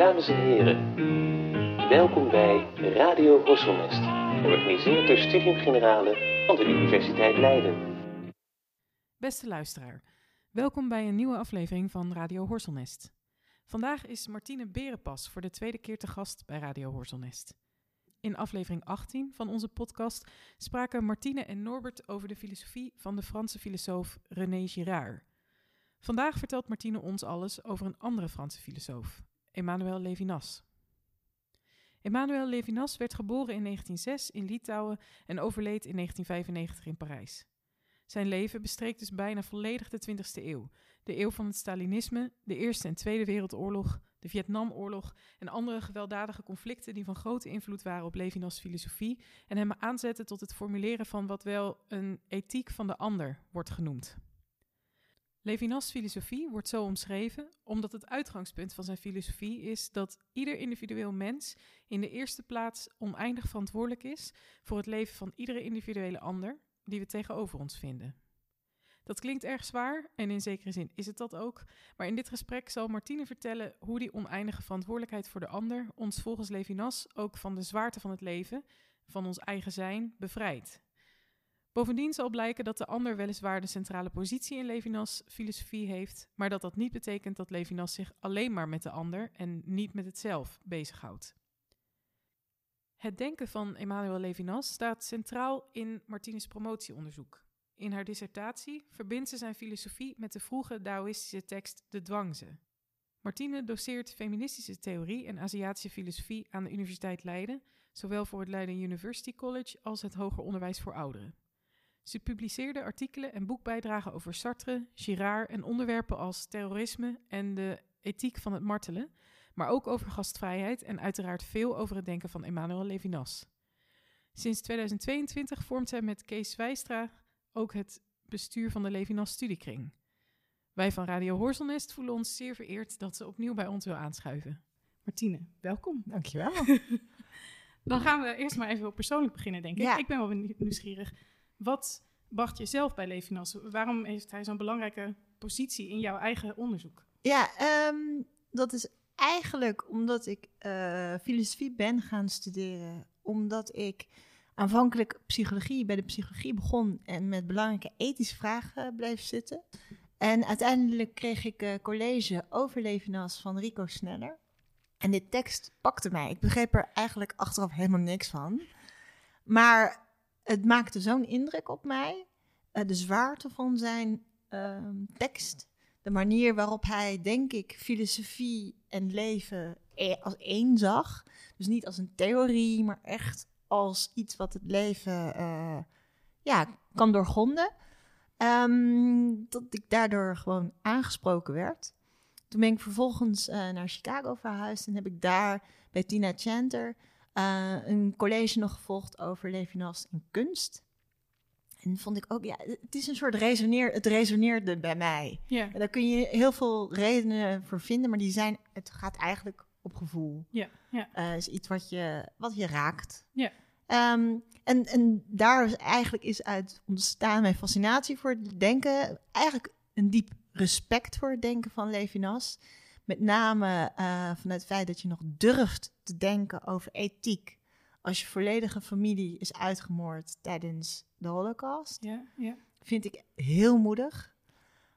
Dames en heren, welkom bij Radio Horselnest, georganiseerd door Studium Generale van de Universiteit Leiden. Beste luisteraar, welkom bij een nieuwe aflevering van Radio Horselnest. Vandaag is Martine Berenpas voor de tweede keer te gast bij Radio Horselnest. In aflevering 18 van onze podcast spraken Martine en Norbert over de filosofie van de Franse filosoof René Girard. Vandaag vertelt Martine ons alles over een andere Franse filosoof, Emmanuel Levinas. Emmanuel Levinas werd geboren in 1906 in Litouwen en overleed in 1995 in Parijs. Zijn leven bestreekt dus bijna volledig de 20e eeuw, de eeuw van het Stalinisme, de Eerste en Tweede Wereldoorlog, de Vietnamoorlog en andere gewelddadige conflicten die van grote invloed waren op Levinas' filosofie en hem aanzetten tot het formuleren van wat wel een ethiek van de ander wordt genoemd. Levinas' filosofie wordt zo omschreven omdat het uitgangspunt van zijn filosofie is dat ieder individueel mens in de eerste plaats oneindig verantwoordelijk is voor het leven van iedere individuele ander die we tegenover ons vinden. Dat klinkt erg zwaar en in zekere zin is het dat ook, maar in dit gesprek zal Martine vertellen hoe die oneindige verantwoordelijkheid voor de ander ons volgens Levinas ook van de zwaarte van het leven, van ons eigen zijn, bevrijdt. Bovendien zal blijken dat de ander weliswaar de centrale positie in Levinas' filosofie heeft, maar dat dat niet betekent dat Levinas zich alleen maar met de ander en niet met het zelf bezighoudt. Het denken van Emmanuel Levinas staat centraal in Martines promotieonderzoek. In haar dissertatie verbindt ze zijn filosofie met de vroege Taoïstische tekst De Dwangze. Martine doseert feministische theorie en Aziatische filosofie aan de Universiteit Leiden, zowel voor het Leiden University College als het Hoger Onderwijs voor Ouderen. Ze publiceerde artikelen en boekbijdragen over Sartre, Girard en onderwerpen als terrorisme en de ethiek van het martelen, maar ook over gastvrijheid en uiteraard veel over het denken van Emmanuel Levinas. Sinds 2022 vormt zij met Kees Wijstra ook het bestuur van de Levinas Studiekring. Wij van Radio Horselnest voelen ons zeer vereerd dat ze opnieuw bij ons wil aanschuiven. Martine, welkom. Dankjewel. Dan gaan we eerst maar even op persoonlijk beginnen, denk ik. Ja. Ik ben wel nieuwsgierig. Wat bracht je zelf bij Levinas? Waarom heeft hij zo'n belangrijke positie in jouw eigen onderzoek? Ja, ehm, dat is eigenlijk omdat ik eh, filosofie ben gaan studeren. Omdat ik aanvankelijk psychologie bij de psychologie begon en met belangrijke ethische vragen bleef zitten. En uiteindelijk kreeg ik eh, college over Levinas van Rico Sneller. En dit tekst pakte mij. Ik begreep er eigenlijk achteraf helemaal niks van. Maar het maakte zo'n indruk op mij. eh, de zwaarte van zijn ehm, tekst. De manier waarop hij, denk ik, filosofie en leven e- als één zag. Dus niet als een theorie, maar echt als iets wat het leven eh, ja, kan doorgronden. Ehm, dat ik daardoor gewoon aangesproken werd. Toen ben ik vervolgens eh, naar Chicago verhuisd en heb ik daar bij Tina Chanter eh, een college nog gevolgd over Levinas en kunst. En vond ik ook, ja, het is een soort resoneer, het resoneerde bij mij. Ja, En daar kun je heel veel redenen voor vinden, maar die zijn, het gaat eigenlijk op gevoel. ja, ja. Eh is iets wat je, wat je raakt. Ja. Ehm, en, en daar is eigenlijk is uit ontstaan mijn fascinatie voor het denken. Eigenlijk een diep respect voor het denken van Levinas. Met name eh, vanuit het feit dat je nog durft te denken over ethiek. Als je volledige familie is uitgemoord tijdens de Holocaust ja, ja. vind ik heel moedig.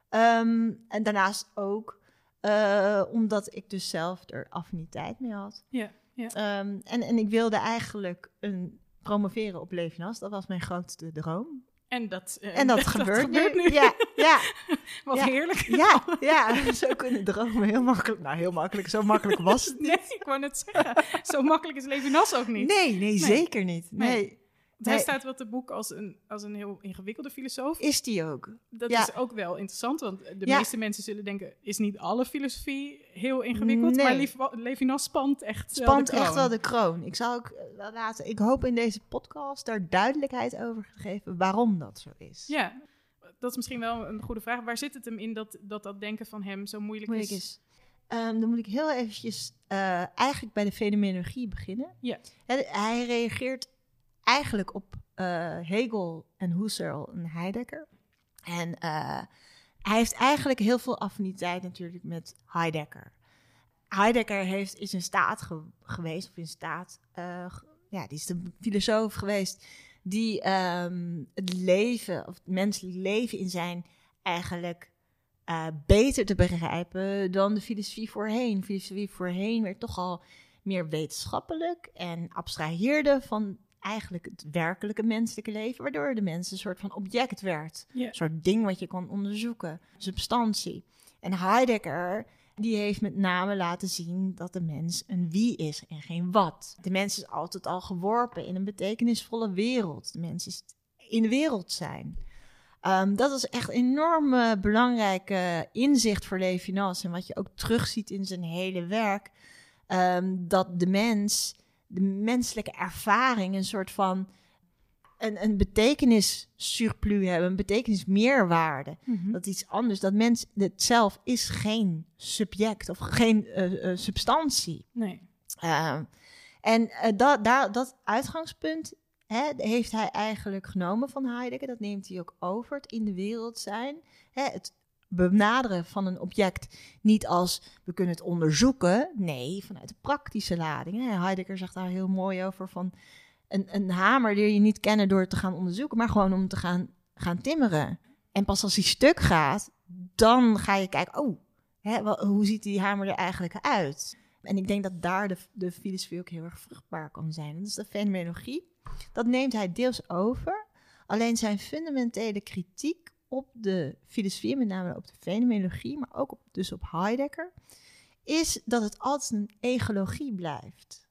Ehm, en daarnaast ook eh, omdat ik dus zelf er affiniteit mee had. ja, ja. Ehm, en, en ik wilde eigenlijk een promoveren op Levinas. Dat was mijn grootste droom. En dat, eh, En dat, gebeurt, gebeurt nu. nu. Ja, ja, Wat Ja. heerlijk. ja, ja, zo kunnen dromen heel makkelijk. Nou, heel makkelijk. Zo makkelijk was het niet. Nee, ik wou net zeggen. Zo makkelijk is Levinas ook niet. Nee, nee, zeker niet. Nee. Nee, Hij staat wel te boek als een, als een heel ingewikkelde filosoof. is die ook. Dat Ja. is ook wel interessant, want de Ja. meeste mensen zullen denken... is niet alle filosofie heel ingewikkeld? Nee. Maar Lev- Levinas spant echt wel Spant de kroon. echt wel de kroon. Ik zal ook eh, wel laten. Ik hoop in deze podcast daar duidelijkheid over te geven waarom dat zo is. Ja, dat is misschien wel een goede vraag. Waar zit het hem in dat dat, dat denken van hem zo moeilijk, moeilijk is? is. Ehm, dan moet ik heel eventjes eh, eigenlijk bij de fenomenologie beginnen. Ja. Hij reageert eigenlijk op eh, Hegel en Husserl en Heidegger. En eh, hij heeft eigenlijk heel veel affiniteit natuurlijk met Heidegger. Heidegger heeft, is in staat ge- geweest, of in staat, eh, ja, die is de filosoof geweest, die ehm, het leven, of het menselijk leven in zijn eigenlijk eh, beter te begrijpen dan de filosofie voorheen. Filosofie voorheen werd toch al meer wetenschappelijk en abstraheerde van eigenlijk het werkelijke menselijke leven, waardoor de mens een soort van object werd. Een soort ding wat je kan onderzoeken, substantie. En Heidegger, die heeft met name laten zien dat de mens een wie is en geen wat. De mens is altijd al geworpen in een betekenisvolle wereld. De mens is in de wereld zijn. Ehm, dat is echt een enorm belangrijke inzicht voor Levinas. En wat je ook terugziet in zijn hele werk. ehm, dat de mens, de menselijke ervaring, een soort van een, een betekenissurplus hebben, een betekenismeerwaarde. Mhm. Dat iets anders. Dat mens het zelf is geen subject of geen eh, eh, substantie. Nee. Ehm, en eh, dat, daar, dat uitgangspunt hè, heeft hij eigenlijk genomen van Heidegger. Dat neemt hij ook over, het in de wereld zijn. Hè, het benaderen van een object niet als we kunnen het onderzoeken. Nee, vanuit de praktische lading. Heidegger zegt daar heel mooi over van... Een, een hamer leer je niet kennen door te gaan onderzoeken... maar gewoon om te gaan, gaan timmeren. En pas als die stuk gaat, dan ga je kijken... oh, hè, hoe ziet die hamer er eigenlijk uit? En ik denk dat daar de, de filosofie ook heel erg vruchtbaar kan zijn. Dat is de fenomenologie. Dat neemt hij deels over. Alleen zijn fundamentele kritiek op de filosofie, met name op de fenomenologie, maar ook op, dus op Heidegger, is dat het altijd een egologie blijft.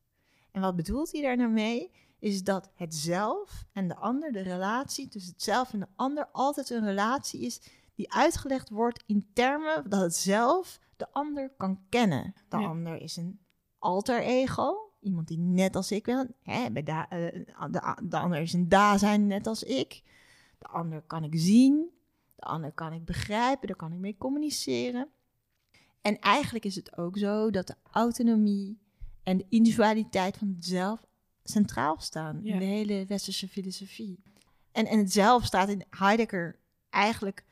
En wat bedoelt hij daar nou mee? Is dat het zelf en de ander, de relatie tussen het zelf en de ander, altijd een relatie is die uitgelegd wordt in termen dat het zelf de ander kan kennen. De Ja. ander is een alter ego, iemand die net als ik ben. Hè, bij da, eh, de, de ander is een da-zijn net als ik. De ander kan ik zien, de ander kan ik begrijpen, daar kan ik mee communiceren. En eigenlijk is het ook zo dat de autonomie en de individualiteit van het zelf centraal staan Ja. in de hele westerse filosofie. En, en het zelf staat in Heidegger eigenlijk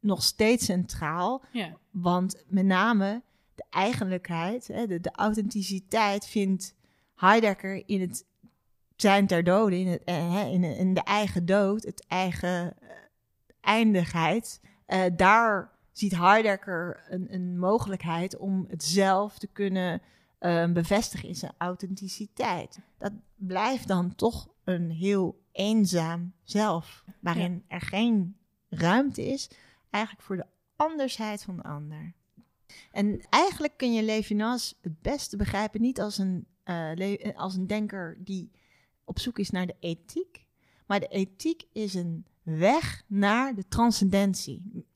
nog steeds centraal, Ja. want met name de eigenlijkheid, hè, de, de authenticiteit vindt Heidegger in het zijn ter dode, in, het, eh, in, in de eigen dood, het eigen eh, eindigheid. Eh, daar ziet Heidegger een, een mogelijkheid om het zelf te kunnen eh, bevestigen in zijn authenticiteit. Dat blijft dan toch een heel eenzaam zelf, waarin er geen ruimte is eigenlijk voor de andersheid van de ander. En eigenlijk kun je Levinas het beste begrijpen niet als een, eh, le- als een denker die op zoek is naar de ethiek, maar de ethiek is een weg naar de transcendentie.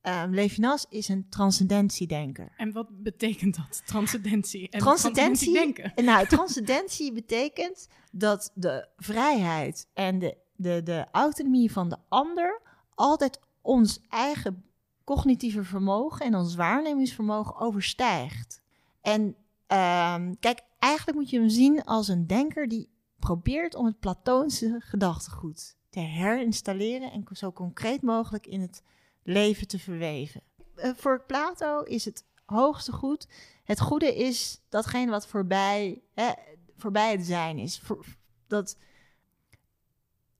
Eh, Levinas is een transcendentiedenker. En wat betekent dat? Transcendentie. En Transcendentie? denken. En Nou, transcendentie betekent dat de vrijheid en de, de, de autonomie van de ander altijd ons eigen cognitieve vermogen en ons waarnemingsvermogen overstijgt. En ehm, kijk, eigenlijk moet je hem zien als een denker die probeert om het Platoonse gedachtegoed te herinstalleren en zo concreet mogelijk in het leven te verweven. Eh, voor Plato is het hoogste goed het goede is datgene wat voorbij, hè, voorbij het zijn is. Voor, dat,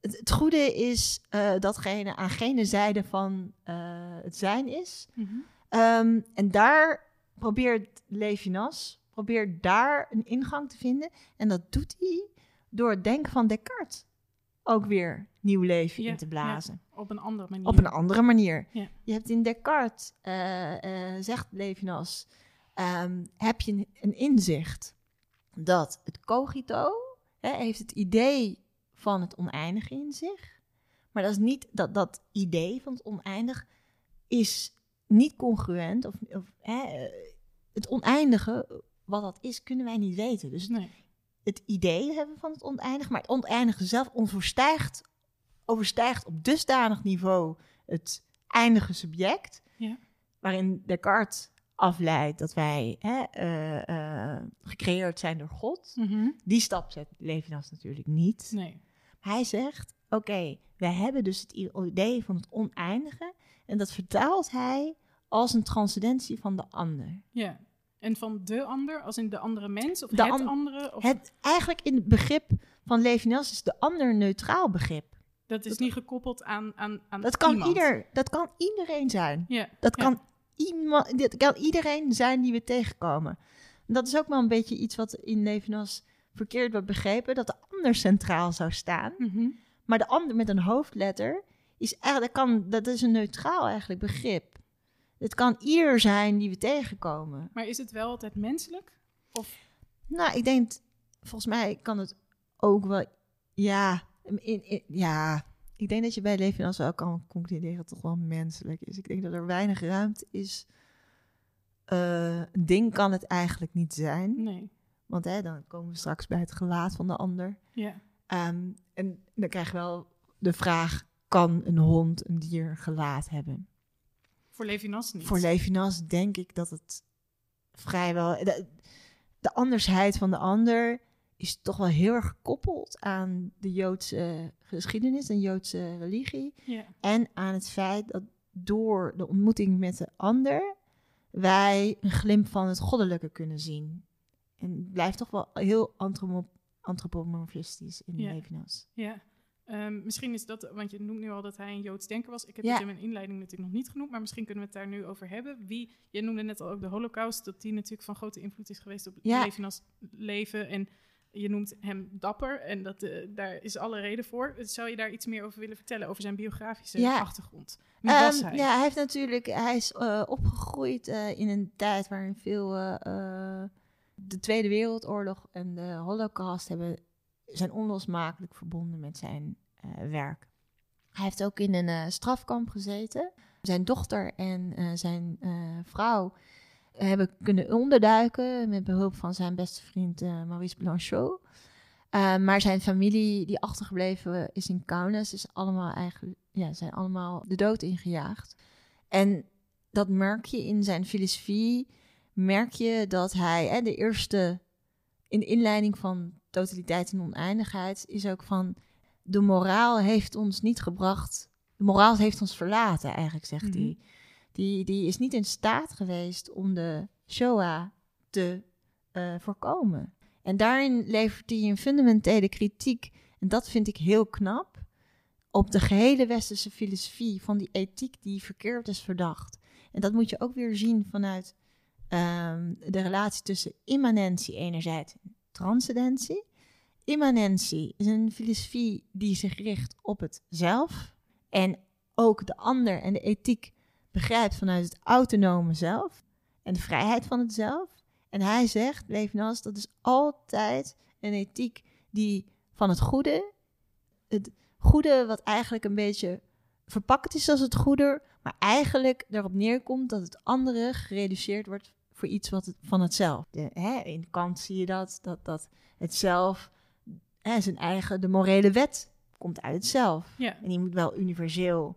het, het goede is eh, datgene aan gene zijde van eh, het zijn is. Mhm. Ehm, en daar probeert Levinas, probeert daar een ingang te vinden. En dat doet hij door het denken van Descartes ook weer nieuw leven Ja, in te blazen. Op een andere manier. Op een andere manier. Ja. Je hebt in Descartes, eh, zegt Levinas, ehm, heb je een, een inzicht dat het cogito hè, heeft het idee van het oneindige in zich. Maar dat is niet dat dat idee van het oneindig is niet congruent of, of hè, eh, het oneindige wat dat is kunnen wij niet weten. Dus Nee. Het idee hebben van het oneindige, maar het oneindige zelf overstijgt, overstijgt op dusdanig niveau het eindige subject, Ja. waarin Descartes afleidt dat wij hè, eh, eh, gecreëerd zijn door God. Mhm. Die stap zet Levinas natuurlijk niet. Nee. Hij zegt, oké, wij hebben dus het idee van het oneindige en dat vertaalt hij als een transcendentie van de ander. Ja. En van de ander, als in de andere mens of De het an- andere? Of, Het, eigenlijk in het begrip van Levinas is de ander een neutraal begrip. dat is niet gekoppeld aan, aan, aan Dat kan, iemand. ieder, dat kan iedereen zijn. Ja, Dat ja. kan, iemand, dit kan iedereen zijn die we tegenkomen. En dat is ook wel een beetje iets wat in Levinas verkeerd wordt begrepen, dat de ander centraal zou staan. Mhm. Maar de ander met een hoofdletter is eigenlijk, dat, kan, dat is een neutraal eigenlijk begrip. Het kan ieder zijn die we tegenkomen. Maar is het wel altijd menselijk? Nou, ik denk, volgens mij kan het ook wel, ja, in, in- ja. Ik denk dat je bij Levinas wel kan concluderen dat het toch wel menselijk is. Ik denk dat er weinig ruimte is. Eh, een ding kan het eigenlijk niet zijn. Nee. Want hè, dan komen we straks bij het gelaat van de ander. Ja. Ehm, en dan krijg je wel de vraag: kan een hond een dier gelaat hebben? Voor Levinas niet. Voor Levinas denk ik dat het vrijwel. De, de andersheid van de ander is toch wel heel erg gekoppeld aan de Joodse geschiedenis en Joodse religie. Ja. En aan het feit dat door de ontmoeting met de ander wij een glimp van het goddelijke kunnen zien. En het blijft toch wel heel antropomorfistisch in Ja. Levinas. Ja. Ehm, misschien is dat, want je noemt nu al dat hij een Joods denker was. Ik heb Ja. het in mijn inleiding natuurlijk nog niet genoemd, maar misschien kunnen we het daar nu over hebben. Wie, je noemde net al ook de Holocaust, dat die natuurlijk van grote invloed is geweest op Ja. Levinas leven. En je noemt hem dapper en dat, eh, daar is alle reden voor. Zou je daar iets meer over willen vertellen, over zijn biografische Ja. achtergrond? Wie was Ehm, hij? Ja, hij heeft natuurlijk, hij is eh, opgegroeid eh, in een tijd waarin veel de Tweede Wereldoorlog en de Holocaust hebben, zijn onlosmakelijk verbonden met zijn eh, werk. Hij heeft ook in een eh, strafkamp gezeten. Zijn dochter en eh, zijn vrouw hebben kunnen onderduiken met behulp van zijn beste vriend Maurice Blanchot. Maar zijn familie die achtergebleven is in Kaunas is allemaal eigenlijk, ja, zijn allemaal de dood ingejaagd. En dat merk je in zijn filosofie, merk je dat hij, hè, de eerste in de inleiding van totaliteit en oneindigheid, is ook van de moraal heeft ons niet gebracht, de moraal heeft ons verlaten eigenlijk, zegt Mhm. hij. Die, die is niet in staat geweest om de Shoah te uh, voorkomen. En daarin levert hij een fundamentele kritiek, en dat vind ik heel knap, op de gehele westerse filosofie van die ethiek die verkeerd is verdacht. En dat moet je ook weer zien vanuit um, de relatie tussen immanentie enerzijds en transcendentie. Immanentie is een filosofie die zich richt op het zelf en ook de ander en de ethiek begrijpt vanuit het autonome zelf en de vrijheid van het zelf. En hij zegt, Levinas, dat is altijd een ethiek die van het goede, het goede wat eigenlijk een beetje verpakt is als het goede, maar eigenlijk erop neerkomt dat het andere gereduceerd wordt voor iets wat het, van het zelf. De, hè, in Kant zie je dat, dat, dat het zelf, hè, zijn eigen, de morele wet komt uit het zelf. Ja. En die moet wel universeel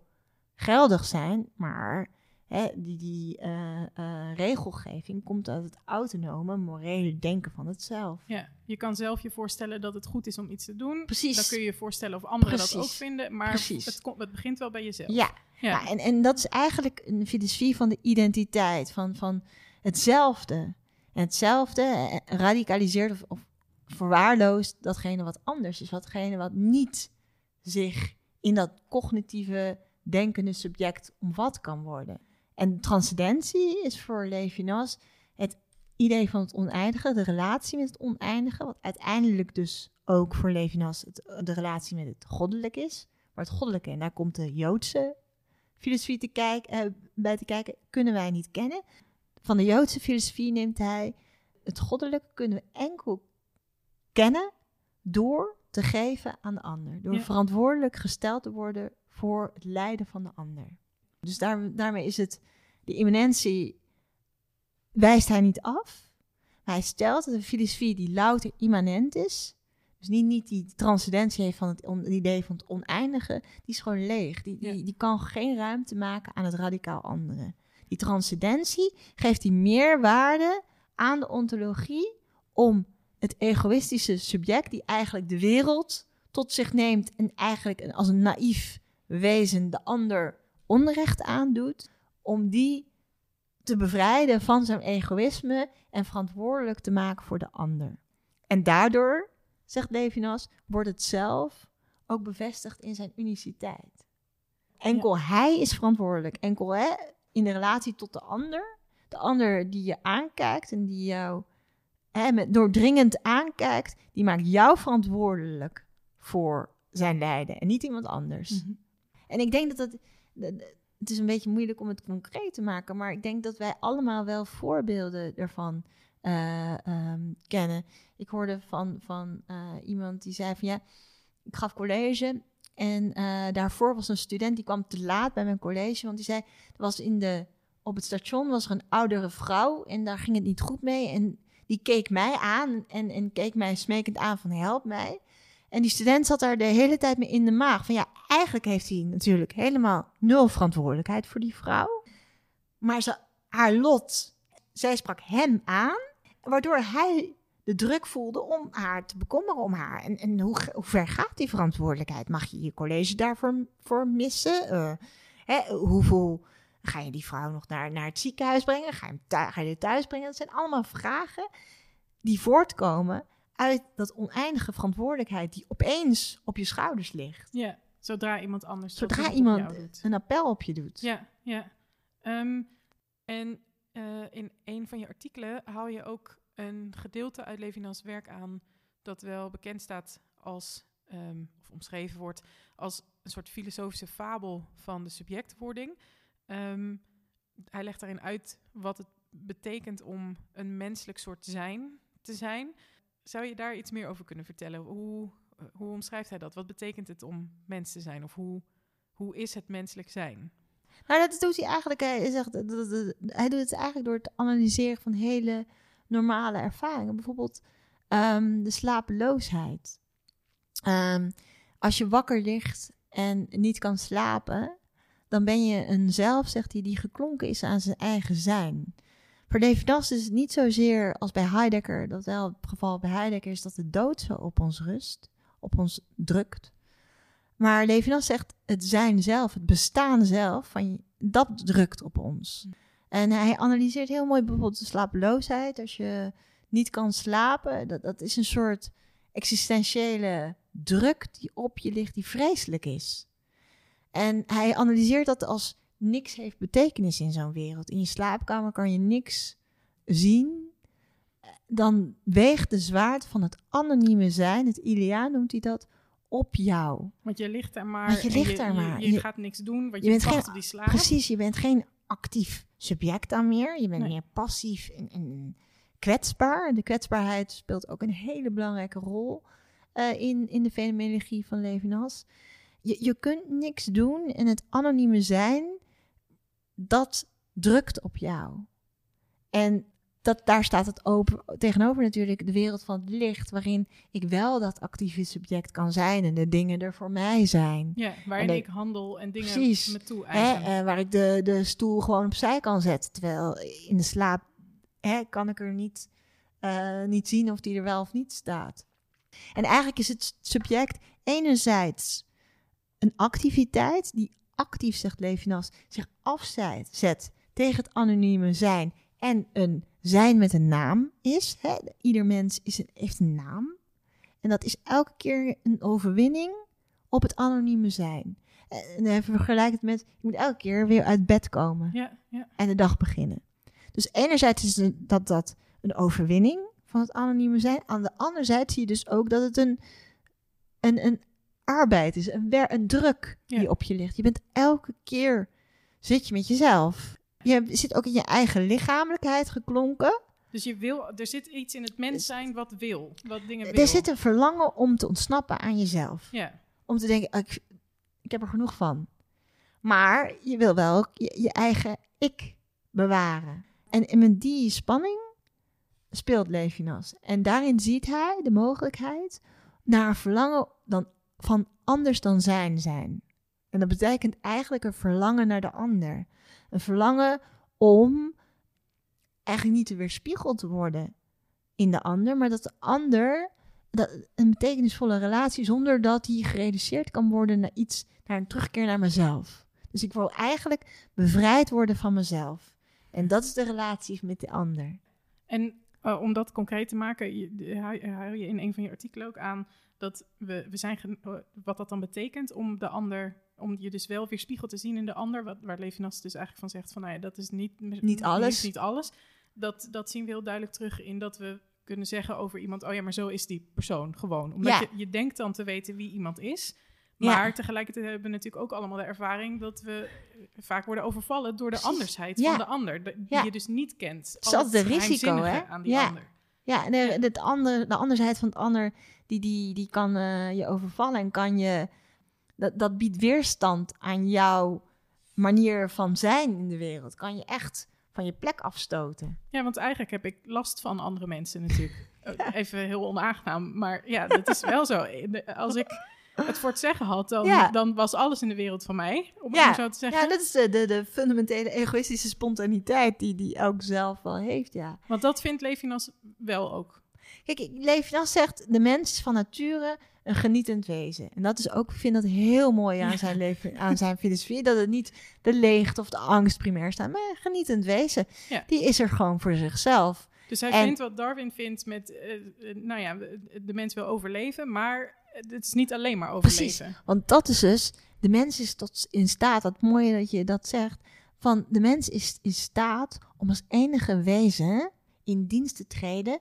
geldig zijn, maar hè, die, die uh, uh, regelgeving komt uit het autonome, morele denken van het zelf. Ja, je kan zelf je voorstellen dat het goed is om iets te doen. Precies. Dan kun je je voorstellen of anderen Precies. dat ook vinden, maar Precies. het, komt, het begint wel bij jezelf. Ja, ja. ja en, en dat is eigenlijk een filosofie van de identiteit, van, van hetzelfde. En hetzelfde eh, radicaliseert of, of verwaarloost datgene wat anders is, watgene wat niet zich in dat cognitieve denkende subject omvat kan worden. En transcendentie is voor Levinas het idee van het oneindige, de relatie met het oneindige, wat uiteindelijk dus ook voor Levinas de relatie met het goddelijk is. Maar het goddelijke, en daar komt de Joodse filosofie te uh, bij te kijken, kunnen wij niet kennen. Van de Joodse filosofie neemt hij het goddelijke kunnen we enkel kennen door te geven aan de ander. Door Ja. verantwoordelijk gesteld te worden voor het lijden van de ander. Dus daar, daarmee is het, de immanentie wijst hij niet af. Maar hij stelt dat een filosofie die louter immanent is, dus niet, niet die transcendentie heeft van het, on, het idee van het oneindige, die is gewoon leeg. Die, Ja. die, die kan geen ruimte maken aan het radicaal andere. Die transcendentie geeft die meerwaarde aan de ontologie om het egoïstische subject, die eigenlijk de wereld tot zich neemt en eigenlijk als een naïef wezen de ander onrecht aandoet, om die te te bevrijden van zijn egoïsme en verantwoordelijk te maken voor de ander. En daardoor, zegt Levinas, wordt het zelf ook bevestigd in zijn uniciteit. Enkel hij is verantwoordelijk. Enkel hè, in de relatie tot de ander. De ander die je aankijkt en die jou hè, met doordringend aankijkt, die maakt jou verantwoordelijk voor zijn lijden en niet iemand anders. Mhm. En ik denk dat dat. Het is een beetje moeilijk om het concreet te maken, maar ik denk dat wij allemaal wel voorbeelden ervan eh, ehm, kennen. Ik hoorde van, van eh, iemand die zei van ja, ik gaf college en eh, daarvoor was een student die kwam te laat bij mijn college, want die zei, was in de, op het station was er een oudere vrouw en daar ging het niet goed mee en die keek mij aan en, en keek mij smekend aan van help mij. En die student zat daar de hele tijd mee in de maag. Van ja, eigenlijk heeft hij natuurlijk helemaal nul verantwoordelijkheid voor die vrouw. Maar ze, haar lot, zij sprak hem aan, waardoor hij de druk voelde om haar te bekommeren om haar. En, en hoe, hoe ver gaat die verantwoordelijkheid? Mag je je college daarvoor voor missen? Eh, hè, hoeveel ga je die vrouw nog naar, naar het ziekenhuis brengen? Ga je, hem thu- ga je thuis brengen? Dat zijn allemaal vragen die voortkomen uit dat oneindige verantwoordelijkheid die opeens op je schouders ligt. Ja, zodra iemand anders Zodra iemand doet. een appel op je doet. Ja, ja. Ehm, en eh, in een van je artikelen haal je ook een gedeelte uit Levinas werk aan dat wel bekend staat als, ehm, of omschreven wordt als een soort filosofische fabel van de subjectwording. Ehm, hij legt daarin uit wat het betekent om een menselijk soort zijn te zijn. Zou je daar iets meer over kunnen vertellen? Hoe, hoe omschrijft hij dat? Wat betekent het om mens te zijn? Of hoe, hoe is het menselijk zijn? Nou, dat doet hij eigenlijk. Hij, zegt, dat- hij doet het eigenlijk door het analyseren van hele normale ervaringen. Bijvoorbeeld ehm, de slapeloosheid. Ehm, als je wakker ligt en niet kan slapen, dan ben je een zelf, zegt hij, die geklonken is aan zijn eigen zijn. Voor Levinas is het niet zozeer als bij Heidegger, dat wel het geval bij Heidegger is dat de dood zo op ons rust, op ons drukt. Maar Levinas zegt het zijn zelf, het bestaan zelf, van je, dat drukt op ons. En hij analyseert heel mooi bijvoorbeeld de slapeloosheid. Als je niet kan slapen, dat, dat is een soort existentiële druk die op je ligt, die vreselijk is. En hij analyseert dat als niks heeft betekenis in zo'n wereld. In je slaapkamer kan je niks zien. Dan weegt de zwaard van het anonieme zijn, het Ilia noemt hij dat, op jou. Want je ligt daar maar. Want je ligt daar maar. Je, Je- gaat niks doen, want je je, bent geen- op die slaap. Precies, je bent geen actief subject dan meer. Je bent Nee. meer passief en, en kwetsbaar. De kwetsbaarheid speelt ook een hele belangrijke rol eh, in, in de fenomenologie van Levinas. Je, je kunt niks doen en het anonieme zijn, dat drukt op jou. En dat, daar staat het open, tegenover natuurlijk de wereld van het licht, waarin ik wel dat actieve subject kan zijn en de dingen er voor mij zijn. Ja, waarin En de- ik handel en dingen Precies. me toe Hè, eh, waar ik de, de stoel gewoon opzij kan zetten. Terwijl in de slaap hè, kan ik er niet, eh, niet zien of die er wel of niet staat. En eigenlijk is het subject enerzijds een activiteit die actief, zegt Levinas, zich afzet zet tegen het anonieme zijn en een zijn met een naam is. Hè. Ieder mens is een, heeft een naam. En dat is elke keer een overwinning op het anonieme zijn. En hij vergelijkt het met, je moet elke keer weer uit bed komen ja, ja. en de dag beginnen. Dus enerzijds is het dat, dat een overwinning van het anonieme zijn. Aan de andere zijde zie je dus ook dat het een, een, een arbeid is, een, wer, een druk die Ja. op je ligt. Je bent elke keer, zit je met jezelf. Je zit ook in je eigen lichamelijkheid geklonken. Dus je wil, er zit iets in het mens zijn wat wil. Wat dingen wil. Er zit een verlangen om te ontsnappen aan jezelf. Ja, om te denken, "Ah, ik, ik heb er genoeg van. Maar je wil wel ook je, je eigen ik bewaren. En, met die spanning speelt Levinas. En daarin ziet hij de mogelijkheid naar een verlangen dan, van anders dan zijn zijn. En dat betekent eigenlijk een verlangen naar de ander. Een verlangen om eigenlijk niet te weerspiegeld te worden in de ander, maar dat de ander dat, een betekenisvolle relatie zonder dat die gereduceerd kan worden naar iets, naar een terugkeer naar mezelf. Dus ik wil eigenlijk bevrijd worden van mezelf. En dat is de relatie met de ander. En uh, om dat concreet te maken, je, hou je in een van je artikelen ook aan dat we, we zijn, wat dat dan betekent om de ander, om je dus wel weer spiegel te zien in de ander, wat, waar Levinas dus eigenlijk van zegt van, nou ja, dat is niet, niet alles. Niet alles. Dat, dat zien we heel duidelijk terug in dat we kunnen zeggen over iemand, oh ja, maar zo is die persoon gewoon. Omdat Ja. je, je denkt dan te weten wie iemand is. Maar Ja. tegelijkertijd hebben we natuurlijk ook allemaal de ervaring dat we eh, vaak worden overvallen door de andersheid Ja. van de ander, de- die Ja. je dus niet kent. is Al altijd het risico, hè? aan die Ja. ander. Ja, en de, het andere, de andersheid van het ander, die, die, die kan eh, je overvallen en kan je... Dat, dat biedt weerstand aan jouw manier van zijn in de wereld. Kan je echt van je plek afstoten. Ja, want eigenlijk heb ik last van andere mensen natuurlijk. Eh, Even heel onaangenaam, maar ja, dat is wel zo. Als ik het voor het zeggen had, dan, Ja. dan was alles in de wereld van mij, om Ja. zo te zeggen. Ja, dat is de, de, de fundamentele egoïstische spontaniteit die die ook zelf wel heeft, ja. Want dat vindt Levinas wel ook. Kijk, Levinas zegt, de mens is van nature een genietend wezen. En dat is ook, ik vind dat heel mooi aan zijn, leven, aan zijn filosofie. Dat het niet de leegte of de angst primair staat, maar een genietend wezen. Ja. Die is er gewoon voor zichzelf. Dus hij En- vindt wat Darwin vindt met, eh, eh, nou ja, de mens wil overleven, maar het is niet alleen maar overleven. Want dat is dus, de mens is tot in staat, wat mooi dat je dat zegt, van de mens is in staat om als enige wezen in dienst te treden,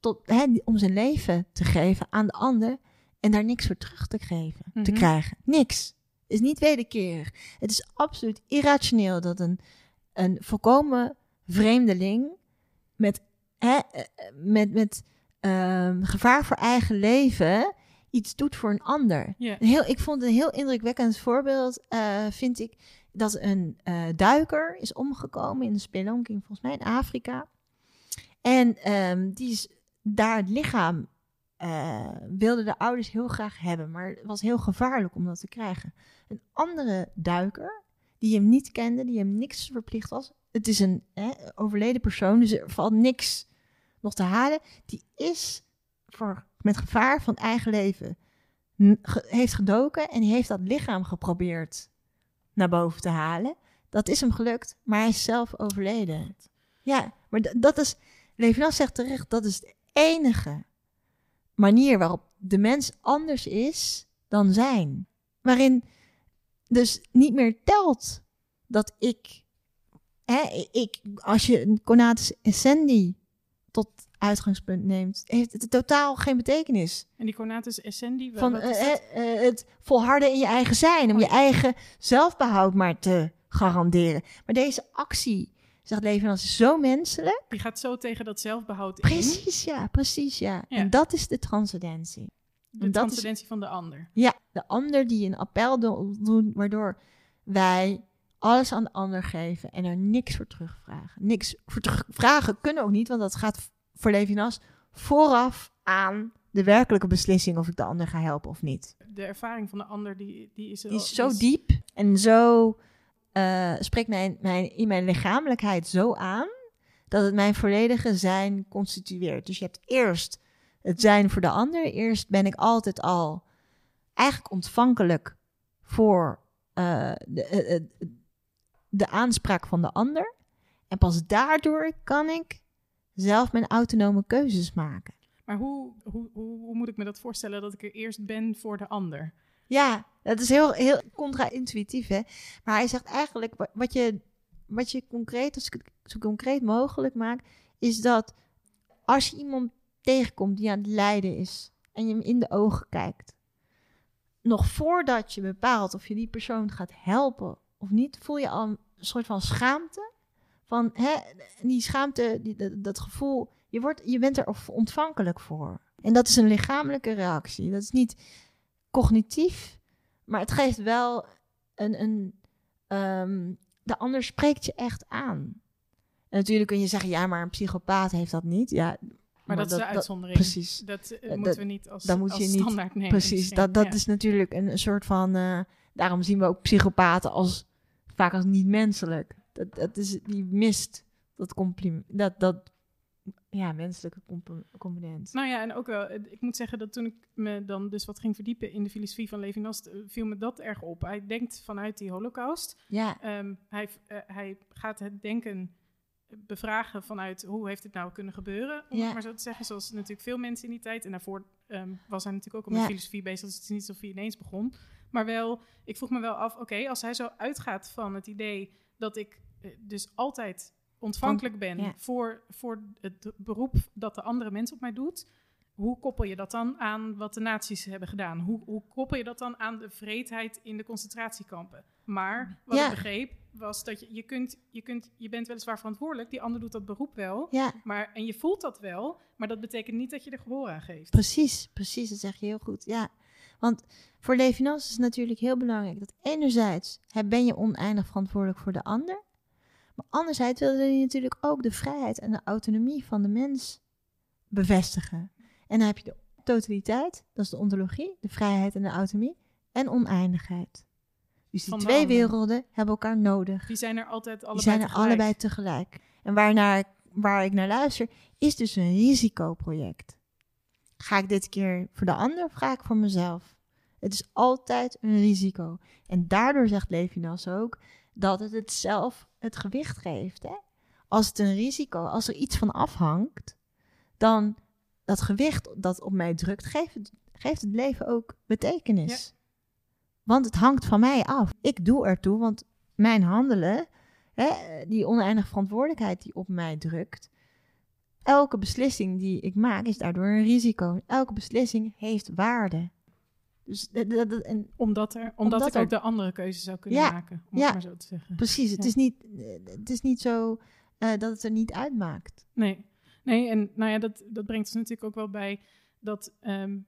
tot, hè, om zijn leven te geven aan de ander en daar niks voor terug te geven, te Mhm. krijgen. Niks. Is niet wederkerig. Het is absoluut irrationeel dat een, een volkomen vreemdeling met, hè, eh, met, met ehm, gevaar voor eigen leven iets doet voor een ander. Een heel, ik vond een heel indrukwekkend voorbeeld, eh, vind ik, dat een eh, duiker is omgekomen in de spelonking, volgens mij in Afrika. En ehm, die is daar het lichaam eh, wilden de ouders heel graag hebben, maar het was heel gevaarlijk om dat te krijgen. Een andere duiker, die hem niet kende, die hem niks verplicht was. Het is een hè, overleden persoon, dus er valt niks nog te halen. Die is voor, met gevaar van eigen leven heeft gedoken en heeft dat lichaam geprobeerd naar boven te halen. Dat is hem gelukt, maar hij is zelf overleden. Ja, maar dat is, Levinas zegt terecht, dat is enige manier waarop de mens anders is dan zijn. Waarin dus niet meer telt dat ik, hè, ik als je een conatus essendi tot uitgangspunt neemt, heeft het totaal geen betekenis En die conatus essendi, van eh, eh, eh, het volharden in je eigen zijn, om Oh, je eigen zelfbehoud maar te garanderen. Maar deze actie, zegt Levinas, is zo menselijk. die gaat zo tegen dat zelfbehoud in, Precies, ja, precies, ja. Ja. En dat is de transcendentie. de is- transcendentie van de ander. Ja, de ander die een appel do- doen, waardoor wij alles aan de ander geven en er niks voor terugvragen. Niks voor terugvragen kunnen ook niet, want dat gaat voor Levinas vooraf aan de werkelijke beslissing of ik de ander ga helpen of niet. De ervaring van de ander, die, die is... Die is zo diep en zo eh, spreekt mijn, mijn, in mijn lichamelijkheid zo aan dat het mijn volledige zijn constitueert. Dus je hebt eerst het zijn voor de ander. Eerst ben ik altijd al eigenlijk ontvankelijk voor eh, de, eh, de aanspraak van de ander. En pas daardoor kan ik zelf mijn autonome keuzes maken. Maar hoe, hoe, hoe moet ik me dat voorstellen dat ik er eerst ben voor de ander? Ja, dat is heel, heel contra-intuïtief, hè. Maar hij zegt eigenlijk, wa- wat je, wat je concreet, als ik zo concreet mogelijk maak, is dat als je iemand tegenkomt die aan het lijden is en je hem in de ogen kijkt, nog voordat je bepaalt of je die persoon gaat helpen of niet, voel je al een soort van schaamte. Van, hè, die schaamte, die, dat, dat gevoel, je, wordt, je bent er ontvankelijk voor. En dat is een lichamelijke reactie. Dat is niet cognitief, maar het geeft wel een. een ehm, de ander spreekt je echt aan. En natuurlijk kun je zeggen, ja, maar een psychopaat heeft dat niet. Ja, Maar, dat, is de uitzondering. precies. Dat eh, dat- moeten we niet als, als niet- standaard nemen. Precies, misschien. dat, dat Ja. is natuurlijk een, een soort van. eh, daarom zien we ook psychopaten als vaak als niet menselijk. Dat, dat is, die mist dat compliment. Dat, dat ja, menselijke compo- component. Nou ja, en ook wel, eh, ik moet zeggen dat toen ik me dan dus wat ging verdiepen in de filosofie van Levinas, eh, viel me dat erg op. Hij denkt vanuit die holocaust. Ja, Ehm, hij, eh, hij gaat het denken bevragen vanuit hoe heeft het nou kunnen gebeuren, om Ja. het maar zo te zeggen. Zoals natuurlijk veel mensen in die tijd. En daarvoor ehm, was hij natuurlijk ook al met Ja. filosofie bezig, dus het is niet alsof hij ineens begon. Maar wel, ik vroeg me wel af, oké, als hij zo uitgaat van het idee dat ik dus altijd ontvankelijk ben ja. voor, voor het beroep dat de andere mens op mij doet, hoe koppel je dat dan aan wat de nazi's hebben gedaan? Hoe, hoe koppel je dat dan aan de vreedheid in de concentratiekampen? Maar wat Ja. ik begreep was dat je, je, kunt, je, kunt, je bent weliswaar verantwoordelijk, die ander doet dat beroep wel, Ja, maar, en je voelt dat wel, maar dat betekent niet dat je er gehoor aan geeft. precies. Precies, dat zeg je heel goed. Ja, want voor Levinas is het natuurlijk heel belangrijk dat enerzijds ben je oneindig verantwoordelijk voor de ander. Maar anderzijds wilde hij natuurlijk ook de vrijheid en de autonomie van de mens bevestigen. En dan heb je de totaliteit, dat is de ontologie, de vrijheid en de autonomie, en oneindigheid. Dus die twee werelden hebben elkaar nodig. Die zijn er altijd allebei Die zijn er tegelijk. allebei tegelijk. En waarnaar, waar ik naar luister, is dus een risicoproject. Ga ik dit keer voor de ander of ga ik voor mezelf? Het is altijd een risico. En daardoor zegt Levinas ook dat het het zelf het gewicht geeft. Hè? Als het een risico, als er iets van afhangt, dan dat gewicht dat op mij drukt, geeft het, geeft het leven ook betekenis. Want het hangt van mij af. Ik doe ertoe, want mijn handelen, hè, die oneindige verantwoordelijkheid die op mij drukt, elke beslissing die ik maak is daardoor een risico. Elke beslissing heeft waarde. Dus dat, dat- dat- en Omdat, er, omdat, Omdat ik er- ook de andere keuze zou kunnen Ja, maken, om ja. het maar zo te zeggen. precies, het, Ja. is niet, het is niet zo eh, dat het er niet uitmaakt. Nee, nee en nou ja, dat, dat brengt ons natuurlijk ook wel bij dat ehm,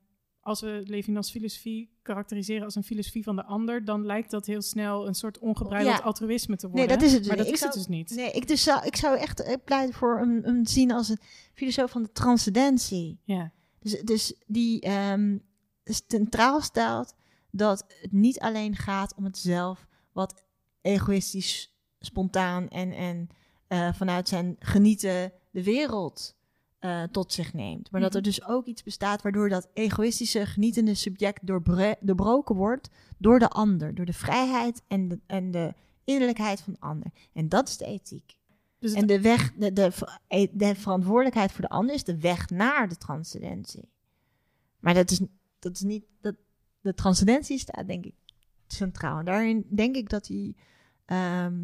als we Levinas filosofie karakteriseren als een filosofie van de ander, dan lijkt dat heel snel een soort ongebreideld Ja. altruïsme te Nee, worden. dat is het dus Maar dat is Ik het zou- dus niet. Nee, ik, dus zou, ik zou echt eh, pleiten voor een, een zien als een filosoof van de transcendentie. Ja, Dus, dus die ehm, centraal stelt dat het niet alleen gaat om het zelf, wat egoïstisch, spontaan en, en eh, vanuit zijn genieten de wereld eh, tot zich neemt. Maar dat er Mhm. dus ook iets bestaat waardoor dat egoïstische, genietende subject doorbroken wordt door de ander, door de vrijheid en de, en de innerlijkheid van de ander. En dat is de ethiek. dus En de weg, de, de, de verantwoordelijkheid voor de ander is de weg naar de transcendentie. Maar dat is, dat is niet. Dat, de transcendentie staat, denk ik, centraal. En daarin denk ik dat die, ehm,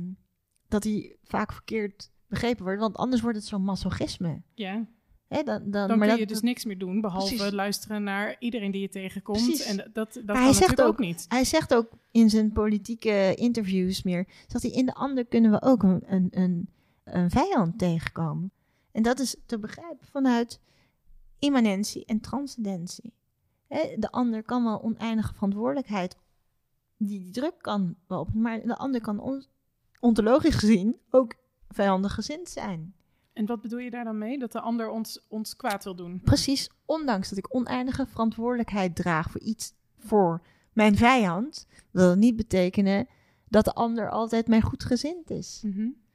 dat die vaak verkeerd begrepen wordt. Want anders wordt het zo'n masochisme. ja, Hè, dan, dan, dan maar kun dat, je dus niks meer doen, behalve Precies. luisteren naar iedereen die je tegenkomt. Precies. En dat, dat, dat hij zegt ook- niet. Hij zegt ook in zijn politieke interviews meer, zegt hij, in de ander kunnen we ook een, een, een, een vijand tegenkomen. En dat is te begrijpen vanuit immanentie en transcendentie. De ander kan wel oneindige verantwoordelijkheid, die, die druk kan wel op, maar de ander kan on- ontologisch gezien ook vijandig gezind zijn. En wat bedoel je daar dan mee? Dat de ander ons, ons kwaad wil doen? Precies, ondanks dat ik oneindige verantwoordelijkheid draag voor iets voor mijn vijand, wil het niet betekenen dat de ander altijd mijn goedgezind is.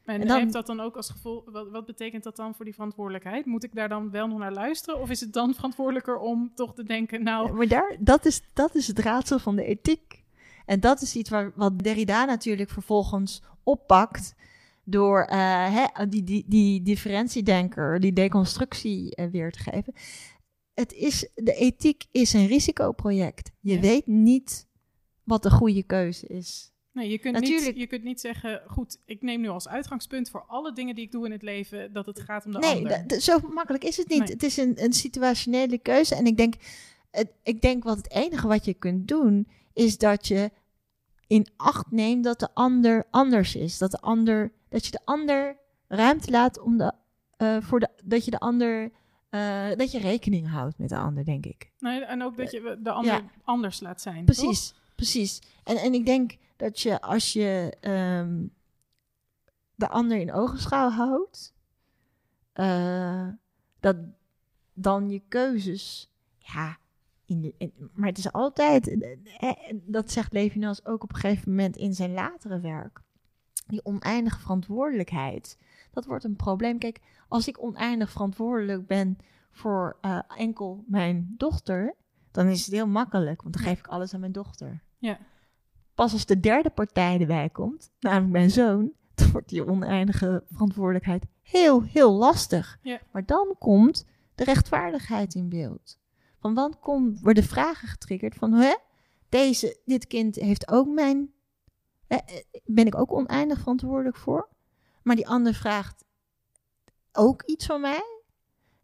En, En dan- heeft dat dan ook als gevolg, wat, wat betekent dat dan voor die verantwoordelijkheid? Moet ik daar dan wel nog naar luisteren? Of is het dan verantwoordelijker om toch te denken, nou, Maar daar, dat, is, dat is het raadsel van de ethiek. En dat is iets waar, wat Derrida natuurlijk vervolgens oppakt door eh, die, die, die differentiedenker, die deconstructie eh, weer te geven. Het is, de ethiek is een risicoproject. Je Ja. weet niet wat de goede keuze is. Nee, je, kunt niet, Natuurlijk- je kunt niet zeggen, goed, ik neem nu als uitgangspunt voor alle dingen die ik doe in het leven, dat het gaat om de nee, ander. da- zo makkelijk is het niet. Nee. Het is een, een situationele keuze. En ik denk, het, ik denk wat het enige wat je kunt doen, is dat je in acht neemt dat de ander anders is. Dat, de ander, dat je de ander ruimte laat om de, eh, voor de, dat je de ander, eh, dat je rekening houdt met de ander, denk ik. Nee, en ook dat je de ander Ja. anders laat zijn. Precies, precies. En, en ik denk dat je als je ehm, de ander in ogenschouw houdt, eh, dat dan je keuzes, ja, in de, in- maar het is altijd, eh, eh, dat zegt Levinas ook op een gegeven moment in zijn latere werk, die oneindige verantwoordelijkheid, dat wordt een probleem. Kijk, als ik oneindig verantwoordelijk ben voor enkel mijn dochter, dan is het heel makkelijk, want dan geef ik alles aan mijn dochter. Ja. Pas als de derde partij erbij komt, namelijk mijn zoon, dan wordt die oneindige verantwoordelijkheid heel, heel lastig. Ja. Maar dan komt de rechtvaardigheid in beeld. Van dan worden vragen getriggerd van, hè, deze, dit kind heeft ook mijn, eh, eh, ben ik ook oneindig verantwoordelijk voor? Maar die ander vraagt ook iets van mij.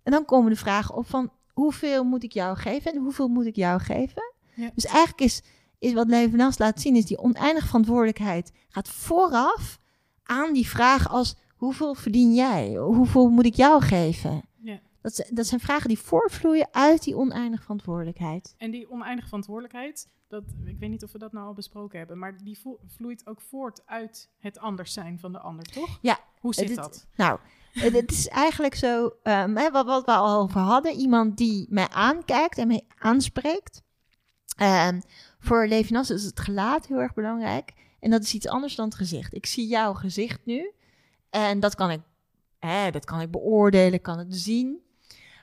En dan komen de vragen op van, hoeveel moet ik jou geven en hoeveel moet ik jou geven? Ja. Dus eigenlijk is, is wat Levinas laat zien, is die oneindige verantwoordelijkheid gaat vooraf aan die vraag als, hoeveel verdien jij? Hoeveel moet ik jou geven? Ja. Dat, dat zijn vragen die voortvloeien uit die oneindige verantwoordelijkheid. En die oneindige verantwoordelijkheid, dat, ik weet niet of we dat nou al besproken hebben, maar die vloeit ook voort uit het anders zijn van de ander, toch? Ja, Hoe zit dit- dat? Nou, het is eigenlijk zo, hè, wat, wat we al over hadden, iemand die mij aankijkt en mij aanspreekt. Ehm, voor Levinas is het gelaat heel erg belangrijk. En dat is iets anders dan het gezicht. Ik zie jouw gezicht nu en dat kan ik, hè, dat kan ik beoordelen, kan het zien.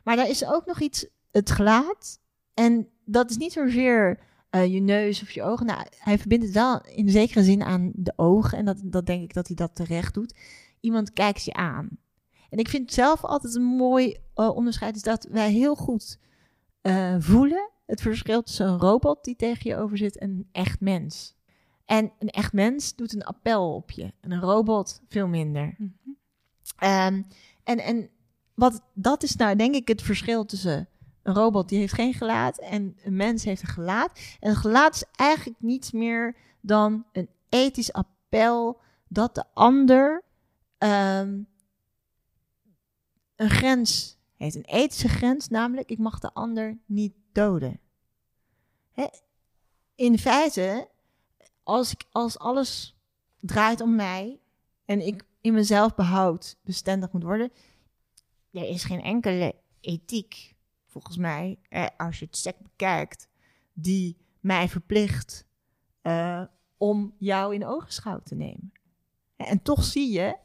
Maar daar is ook nog iets, het gelaat. En dat is niet zozeer eh, je neus of je ogen. Nou, hij verbindt het wel in zekere zin aan de ogen. En dat, dat denk ik dat hij dat terecht doet. Iemand kijkt je aan. En ik vind zelf altijd een mooi eh, onderscheid is dat wij heel goed eh, voelen het verschil tussen een robot die tegen je over zit en een echt mens. En een echt mens doet een appel op je. En een robot veel minder. Mhm. Ehm, en, en wat, dat is nou denk ik het verschil tussen een robot die heeft geen gelaat en een mens heeft een gelaat. En een gelaat is eigenlijk niets meer dan een ethisch appel dat de ander ehm, een grens heeft. Een ethische grens, namelijk ik mag de ander niet Hè? In feite, als, ik, als alles draait om mij en ik in mezelf behoud bestendig moet worden, er is geen enkele ethiek, volgens mij, als je het sec bekijkt, die mij verplicht eh, om jou in ogenschouw te nemen. En toch zie je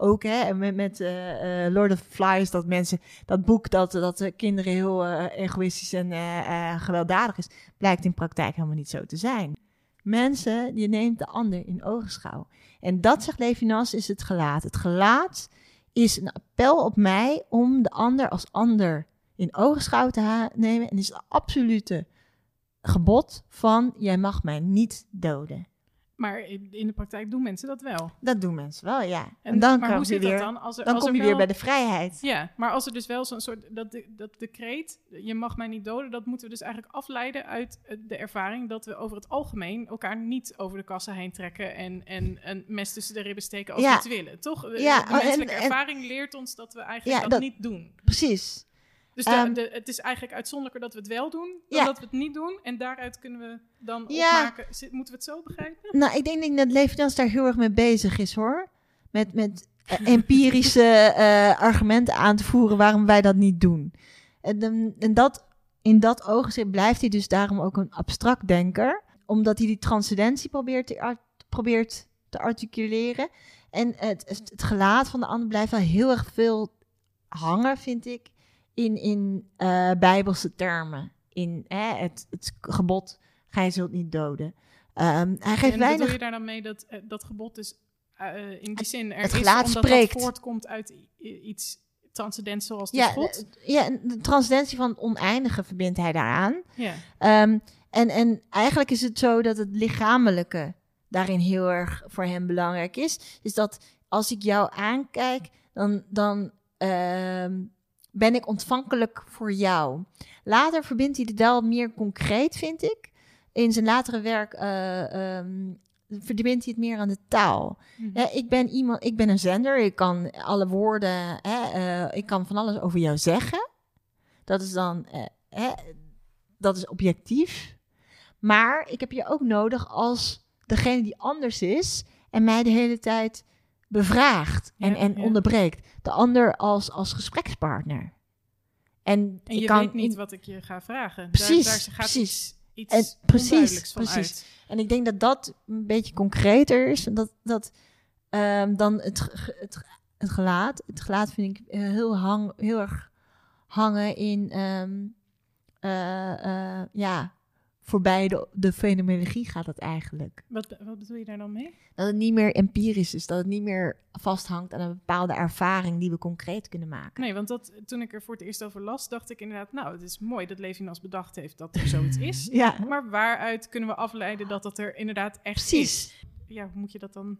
ook hè, met, met eh, eh, Lord of Flies dat mensen dat boek dat, dat de kinderen heel eh, egoïstisch en gewelddadig is, blijkt in praktijk helemaal niet zo te zijn. Mensen, die neemt de ander in ogenschouw. En dat, zegt Levinas, is het gelaat. Het gelaat is een appel op mij om de ander als ander in ogenschouw te nemen. En is het absolute gebod van, jij mag mij niet doden. Maar in de praktijk doen mensen dat wel. Dat doen mensen wel, ja. En, En, dan, maar kom hoe zit weer, dat dan? Als er, dan als kom er je weer bij de vrijheid. Ja, maar als er dus wel zo'n soort, dat, de, dat decreet, je mag mij niet doden, dat moeten we dus eigenlijk afleiden uit eh, de ervaring dat we over het algemeen elkaar niet over de kassa heen trekken en, en een mes tussen de ribben steken als Ja. we het willen, toch? De, Ja, de en- menselijke en- ervaring leert ons dat we eigenlijk Ja, dat, dat- niet doen. Precies. Dus de- Ehm, de, het is eigenlijk uitzonderlijker dat we het wel doen dan Ja. dat we het niet doen. En daaruit kunnen we dan Ja. opmaken, zit- moeten we het zo begrijpen? Nou, ik denk, denk dat Levinas daar heel erg mee bezig is, hoor. Met, met eh, empirische eh, argumenten aan te voeren waarom wij dat niet doen. En, en dat, in dat oogzicht blijft hij dus daarom ook een abstract denker. Omdat hij die transcendentie probeert te, probeert te articuleren. En het, het, het gelaat van de ander blijft wel heel erg veel hangen, vind ik, in, in eh, bijbelse termen. In hè, het, het gebod, gij zult niet doden. Ehm, hij geeft en weinig bedoel je daar dan mee dat eh, dat gebod is eh, in die zin er het is omdat spreekt. dat voortkomt uit iets transcendents zoals de ja, God? ja, en de transcendentie van het oneindige verbindt hij daaraan. Ja. Ehm, en, en eigenlijk is het zo dat het lichamelijke daarin heel erg voor hem belangrijk is. Is dat als ik jou aankijk, dan, dan ehm, ben ik ontvankelijk voor jou. Later verbindt hij het wel meer concreet, vind ik. In zijn latere werk ehm, verbindt hij het meer aan de taal. Mhm. Ik ben iemand, ik ben een zender. Ik kan alle woorden, hè, eh, ik kan van alles over jou zeggen. Dat is dan, eh, hè, dat is objectief. Maar ik heb je ook nodig als degene die anders is en mij de hele tijd bevraagt en, Ja, en ja. onderbreekt. De ander als, als gesprekspartner. En, je kan weet niet in- wat ik je ga vragen. Precies, daar, daar gaat precies. iets, En precies, precies. uit. En ik denk dat dat een beetje concreter is dat, dat ehm, dan het, het, het gelaat. Het gelaat vind ik eh, heel, hang, heel erg hangen in, ehm, eh, eh, ja, voorbij de, de fenomenologie gaat het eigenlijk. Wat, wat bedoel je daar dan mee? Dat het niet meer empirisch is, dat het niet meer vasthangt aan een bepaalde ervaring die we concreet kunnen maken. Nee, want dat, toen ik er voor het eerst over las, dacht ik inderdaad, nou, het is mooi dat Levinas bedacht heeft dat er zoiets is. Ja, Maar waaruit kunnen we afleiden dat dat er inderdaad echt is? precies. Ja, hoe moet je dat dan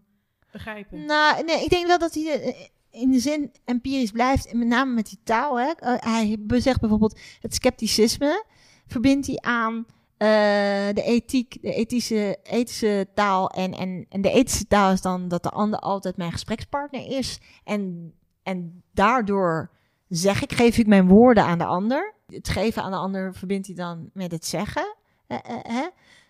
begrijpen? Nou, nee, ik denk wel dat hij eh, in de zin empirisch blijft, en met name met die taal. Hè. Eh, Hij zegt bijvoorbeeld het scepticisme, verbindt hij aan de ethiek, de ethische, ethische taal. En, en, en de ethische taal is dan dat de ander altijd mijn gesprekspartner is. En, en daardoor zeg ik, geef ik mijn woorden aan de ander. Het geven aan de ander verbindt hij dan met het zeggen. Eh, eh.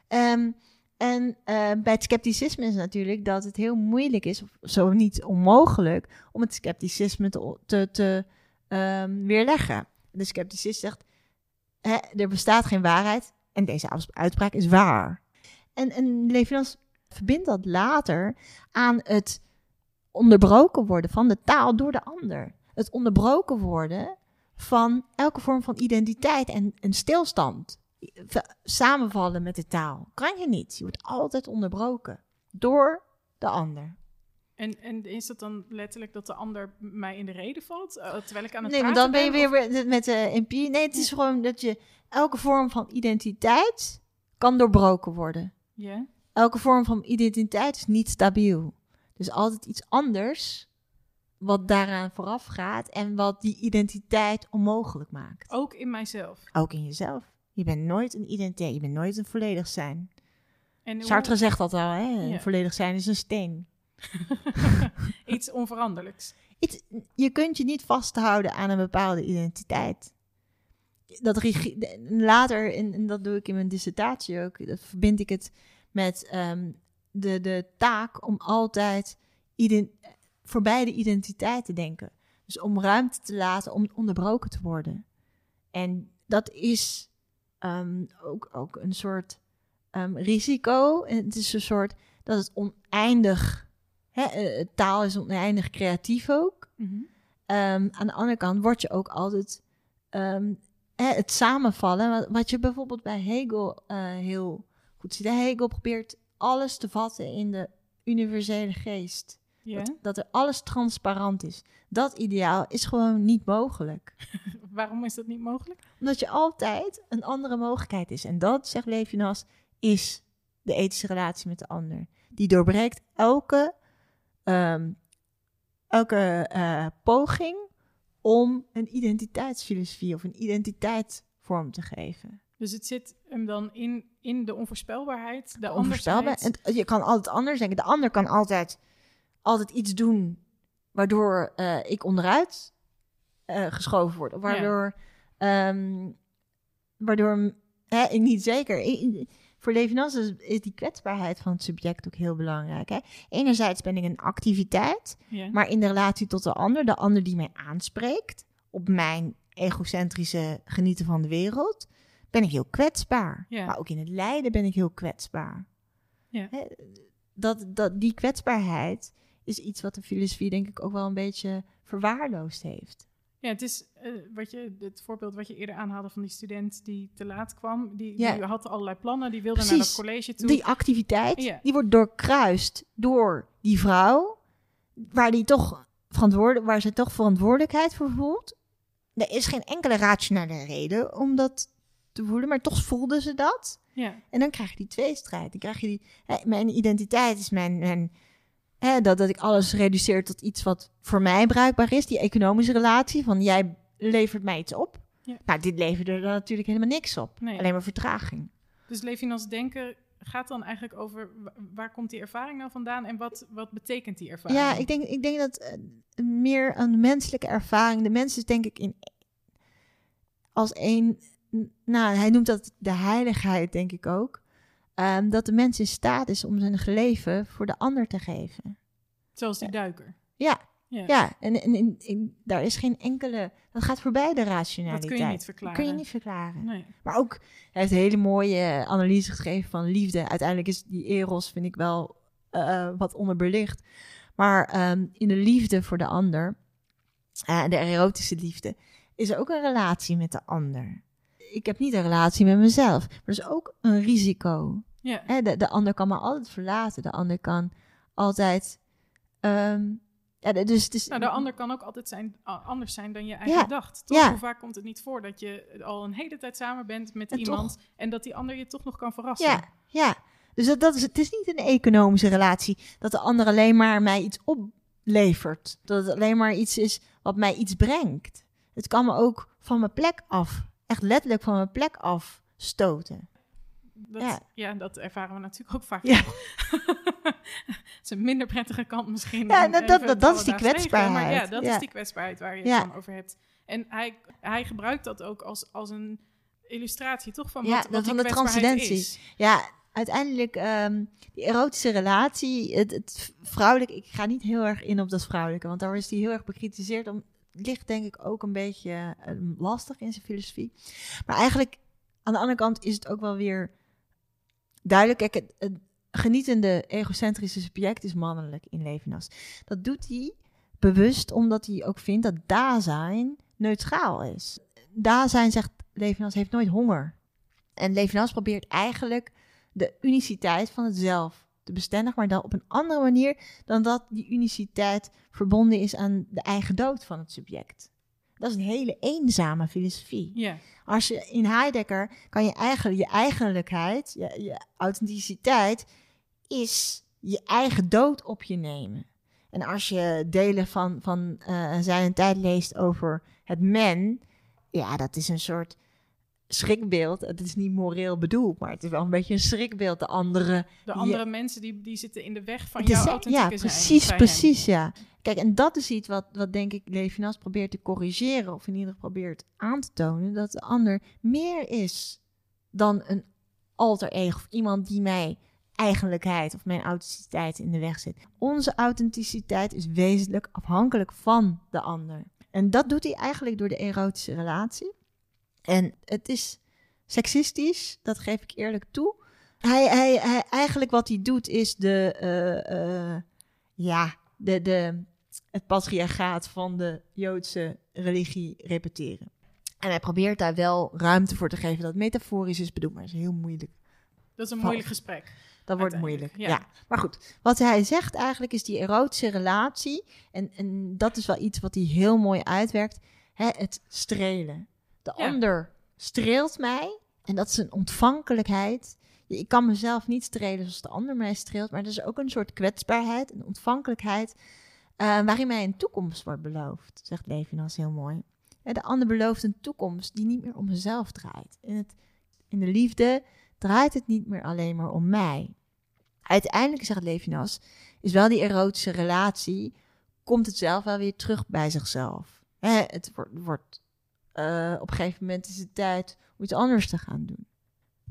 Ehm, en eh, bij het scepticisme is natuurlijk dat het heel moeilijk is, of zo niet onmogelijk, om het scepticisme te, te, ehm, weerleggen. De scepticist zegt, er bestaat geen waarheid en deze uits- uitspraak is waar. En, en Levinas verbindt dat later aan het onderbroken worden van de taal door de ander. Het onderbroken worden van elke vorm van identiteit en, en stilstand samenvallen met de taal. Kan je niet. Je wordt altijd onderbroken door de ander. En, en is dat dan letterlijk dat de ander mij in de reden valt, eh, terwijl ik aan het Nee, maar dan ben je ben, weer of- met de empirie. Nee, het is gewoon dat je elke vorm van identiteit kan doorbroken worden. Ja, Elke vorm van identiteit is niet stabiel. Dus altijd iets anders wat daaraan vooraf gaat en wat die identiteit onmogelijk maakt. ook in mijzelf. Ook in jezelf. Je bent nooit een identiteit, je bent nooit een volledig zijn. En hoe- Sartre zegt dat al, hè? Ja. Volledig zijn is een steen. iets onveranderlijks. Je kunt je niet vasthouden aan een bepaalde identiteit. Dat later, en, dat doe ik in mijn dissertatie ook, dat verbind ik het met ehm, de, de taak om altijd voorbij de identiteit te denken. Dus om ruimte te laten om onderbroken te worden. En dat is ehm, ook, ook een soort ehm, risico. Het is een soort dat het oneindig. Hè, eh, taal is oneindig creatief ook. Mhm. Ehm, aan de andere kant word je ook altijd ehm, hè, het samenvallen. Wat, wat je bijvoorbeeld bij Hegel eh, heel goed ziet. Hegel probeert alles te vatten in de universele geest. Ja. Dat, dat er alles transparant is. Dat ideaal is gewoon niet mogelijk. Waarom is dat niet mogelijk? Omdat je altijd een andere mogelijkheid is. En dat, zegt Levinas, is de ethische relatie met de ander. Die doorbreekt elke, ehm, elke eh, poging om een identiteitsfilosofie of een identiteit vorm te geven. Dus het zit hem dan in, in de onvoorspelbaarheid, de Onvoorstelbaar. andersheid. En je kan altijd anders denken. De ander kan altijd, altijd iets doen waardoor eh, ik onderuit eh, geschoven word. Of waardoor, ehm, waardoor hè, ik niet zeker. I- i- voor Levinas is, is die kwetsbaarheid van het subject ook heel belangrijk. Hè? Enerzijds ben ik een activiteit, maar in de relatie tot de ander, de ander die mij aanspreekt op mijn egocentrische genieten van de wereld, ben ik heel kwetsbaar. Maar ook in het lijden ben ik heel kwetsbaar. Hè, Dat, dat, die kwetsbaarheid is iets wat de filosofie denk ik ook wel een beetje verwaarloosd heeft. Ja, het is eh, wat je, het voorbeeld wat je eerder aanhaalde van die student die te laat kwam. Die, Ja. die had allerlei plannen, die wilde naar dat college toe. Die activiteit, Ja. die wordt doorkruist door die vrouw, waar, die toch verantwoord, waar ze toch verantwoordelijkheid voor voelt. Er is geen enkele rationele reden om dat te voelen, maar toch voelde ze dat. Ja, En dan krijg je die tweestrijd. Dan krijg je die, mijn identiteit is mijn, mijn hè, dat, dat ik alles reduceer tot iets wat voor mij bruikbaar is. Die economische relatie van jij levert mij iets op. Ja. Nou, dit leverde er natuurlijk helemaal niks op. Nee. Alleen maar vertraging. dus Levinas denken gaat dan eigenlijk over wa- waar komt die ervaring nou vandaan en wat, wat betekent die ervaring? Ja, ik denk, ik denk dat eh, meer een menselijke ervaring. De mens is denk ik in als een. Nou, hij noemt dat de heiligheid, denk ik ook. Ehm, dat de mens in staat is om zijn leven voor de ander te geven. Zoals die duiker. Ja, Ja. ja. En, en, en- en daar is geen enkele. Dat gaat voorbij de rationaliteit. Dat kun je niet verklaren. kun je niet verklaren. Nee. Maar ook, hij heeft een hele mooie analyse geschreven van liefde. Uiteindelijk is die eros, vind ik wel, eh, wat onderbelicht. Maar ehm, in de liefde voor de ander, eh, de erotische liefde, is er ook een relatie met de ander. ik heb niet een relatie met mezelf. Maar dat is ook een risico. Ja. Hè, de, de ander kan me altijd verlaten. De ander kan altijd. ehm, ja, de- dus, dus, Nou, de ander kan ook altijd zijn, anders zijn dan je eigen Ja, dacht. Toch? ja. Hoe vaak komt het niet voor dat je al een hele tijd samen bent met En iemand en dat die ander je toch nog kan verrassen? Ja, ja. Dus dat, dat is, het is niet een economische relatie. Dat de ander alleen maar mij iets oplevert. Dat het alleen maar iets is wat mij iets brengt. Het kan me ook van mijn plek af. Echt letterlijk van mijn plek af stoten. Dat, ja. Ja. dat ervaren we natuurlijk ook vaak. Ja. dat is een minder prettige kant misschien. Ja, dat- dat- is die Maar ja, kwetsbaarheid. dat Ja. is die kwetsbaarheid waar je Ja. het dan over hebt. En hij, hij gebruikt dat ook als, als een illustratie, toch? Van Ja, wat, dat wat die van de kwetsbaarheid transcendentie. is. Ja, uiteindelijk ehm, die erotische relatie, het, het vrouwelijke, ik ga niet heel erg in op dat vrouwelijke, want daar is die heel erg bekritiseerd. Om, ligt denk ik ook een beetje eh, lastig in zijn filosofie. Maar eigenlijk, aan de andere kant is het ook wel weer duidelijk. Kijk, het, het genietende egocentrische subject is mannelijk in Levinas. Dat doet hij bewust omdat hij ook vindt dat Dasein neutraal is. Dasein, zegt Levinas, heeft nooit honger. En Levinas probeert eigenlijk de uniciteit van het zelf te bestendigen, maar dan op een andere manier dan dat die uniciteit verbonden is aan de eigen dood van het subject. Dat is een hele eenzame filosofie. Ja, Als je in Heidegger kan je eigenlijk je eigenlijkheid, je, je authenticiteit, is je eigen dood op je nemen. En als je delen van, van eh, zijn tijd leest over het men, ja, dat is een soort schrikbeeld. Het is niet moreel bedoeld, maar het is wel een beetje een schrikbeeld. De andere. de andere mensen die, die zitten in de weg van jouw authentieke ja, zijn. precies, precies, ja. Kijk, en dat is iets wat, wat denk ik Levinas probeert te corrigeren, of in ieder geval probeert aan te tonen, dat de ander meer is dan een alter ego of iemand die mij eigenlijkheid of mijn authenticiteit in de weg zit. Onze authenticiteit is wezenlijk afhankelijk van de ander. En dat doet hij eigenlijk door de erotische relatie. En het is seksistisch, dat geef ik eerlijk toe. Hij, hij, hij, eigenlijk wat hij doet is de, eh, ja, de, de, het patriarchaat van de Joodse religie repeteren. En hij probeert daar wel ruimte voor te geven dat metaforisch is bedoeld, maar dat is heel moeilijk. Dat is een Van- moeilijk gesprek. Dat wordt moeilijk. Ja. ja. Maar goed, wat hij zegt eigenlijk is die erotische relatie. En, en dat is wel iets wat hij heel mooi uitwerkt. Hè, het strelen. De Ja. ander streelt mij. En dat is een ontvankelijkheid. Ik kan mezelf niet strelen zoals de ander mij streelt. Maar er is ook een soort kwetsbaarheid, een ontvankelijkheid. eh, waarin mij een toekomst wordt beloofd, zegt Levinas heel mooi. Hè, De ander belooft een toekomst die niet meer om mezelf draait. In, het, in de liefde draait het niet meer alleen maar om mij. Uiteindelijk, zegt Levinas, is wel die erotische relatie, komt het zelf wel weer terug bij zichzelf. Hè, het wordt, wordt eh, op een gegeven moment is het tijd om iets anders te gaan doen.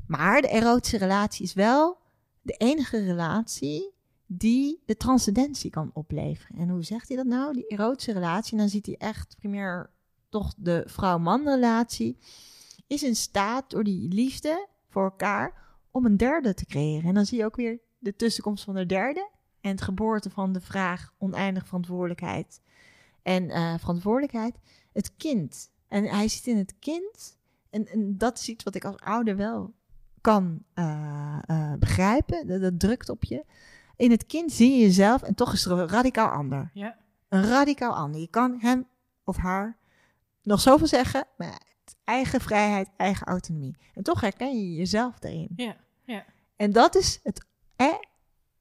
Maar de erotische relatie is wel de enige relatie die de transcendentie kan opleveren. En hoe zegt hij dat nou? Die erotische relatie, en dan ziet hij echt primair toch de vrouw-man relatie, is in staat door die liefde voor elkaar om een derde te creëren. En dan zie je ook weer de tussenkomst van de derde en het geboorte van de vraag oneindig verantwoordelijkheid en eh, verantwoordelijkheid, het kind. En hij ziet in het kind, en, en dat is iets wat ik als ouder wel kan eh, eh, begrijpen, dat, dat drukt op je. In het kind zie je jezelf en toch is het radicaal ander. Ja, Een radicaal ander. Je kan hem of haar nog zoveel zeggen, maar eigen vrijheid, eigen autonomie. En toch herken je jezelf daarin. ja, ja. En dat is het, hè,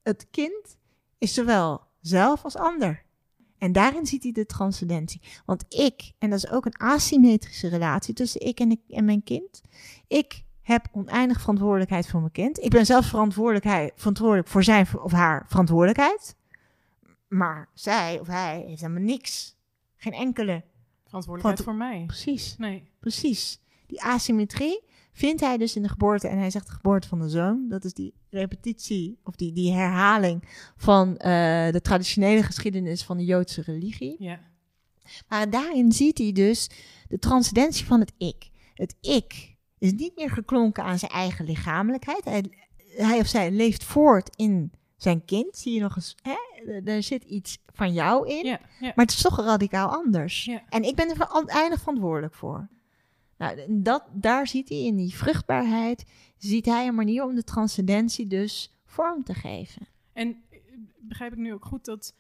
het kind is zowel zelf als ander. En daarin ziet hij de transcendentie. Want ik, en dat is ook een asymmetrische relatie tussen ik en, ik en mijn kind. Ik heb oneindig verantwoordelijkheid voor mijn kind. Ik ben zelf verantwoordelijkheid, verantwoordelijk voor zijn of haar verantwoordelijkheid. Maar zij of hij heeft helemaal niks. Geen enkele. Verantwoordelijkheid voor mij. Precies. Nee. Precies. Die asymmetrie vindt hij dus in de geboorte. En hij zegt de geboorte van de zoon. Dat is die repetitie of die, die herhaling van eh, de traditionele geschiedenis van de Joodse religie. Ja, Maar daarin ziet hij dus de transcendentie van het ik. Het ik is niet meer geklonken aan zijn eigen lichamelijkheid. Hij, hij of zij leeft voort in zijn kind. Zie je nog eens, hè? er- er zit iets van jou in. ja, ja. Maar het is toch radicaal anders. Ja. En ik ben er eindig verantwoordelijk voor. Nou, dat, daar ziet hij in die vruchtbaarheid, ziet hij een manier om de transcendentie dus vorm te geven. En eh, begrijp ik nu ook goed dat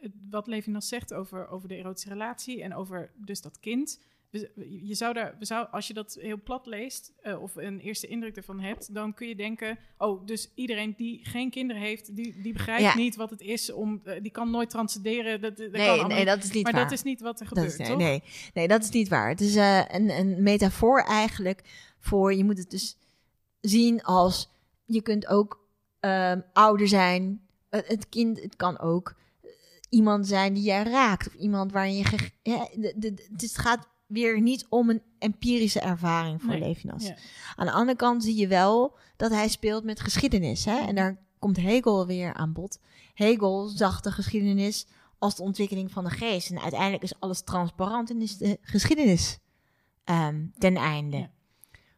het- wat Levinas zegt over, over de erotische relatie en over dus dat kind. We- Je zou daar, we zou, als je dat heel plat leest eh, of een eerste indruk ervan hebt, dan kun je denken: oh, dus iedereen die geen kinderen heeft, die, die begrijpt Ja. niet wat het is om, eh, die kan nooit transcenderen. Dat, dat kan Nee, allemaal nee, dat is niet maar waar. dat is niet wat er gebeurt, is- nee, toch? nee, nee, dat is niet waar. Het is eh, een, een metafoor eigenlijk voor, je moet het dus zien als, je kunt ook ehm, ouder zijn. Het, kind, het kan ook iemand zijn die jij raakt. Of iemand waarin je... ge- ja, de, de, de- het is- het gaat weer niet om een empirische ervaring voor Nee, Levinas. ja. Aan de andere kant zie je wel dat hij speelt met geschiedenis. Hè? Mhm. En daar komt Hegel weer aan bod. Hegel zag de geschiedenis als de ontwikkeling van de geest. En uiteindelijk is alles transparant en is de geschiedenis ehm, ten einde. Ja.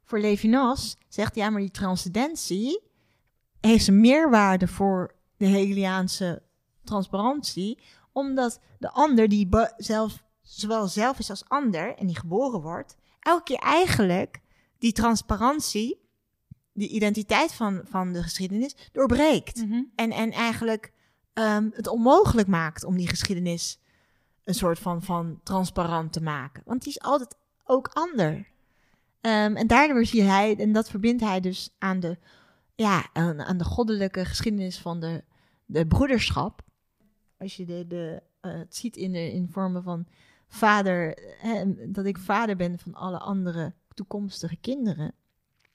Voor Levinas zegt hij, ja, maar die transcendentie heeft een meerwaarde voor de Hegeliaanse transparantie, omdat de ander, die zelf, zowel zelf is als ander, en die geboren wordt, elke keer eigenlijk die transparantie, die identiteit van, van de geschiedenis, doorbreekt. Mhm. En, en eigenlijk ehm, het onmogelijk maakt om die geschiedenis een soort van, van transparant te maken. Want die is altijd ook ander. Ehm, en daardoor zie hij, en dat verbindt hij dus aan de, ja, aan, aan de goddelijke geschiedenis van de, de broederschap. Als je de, de, eh, het ziet in, de, in vormen van vader, dat ik vader ben van alle andere toekomstige kinderen.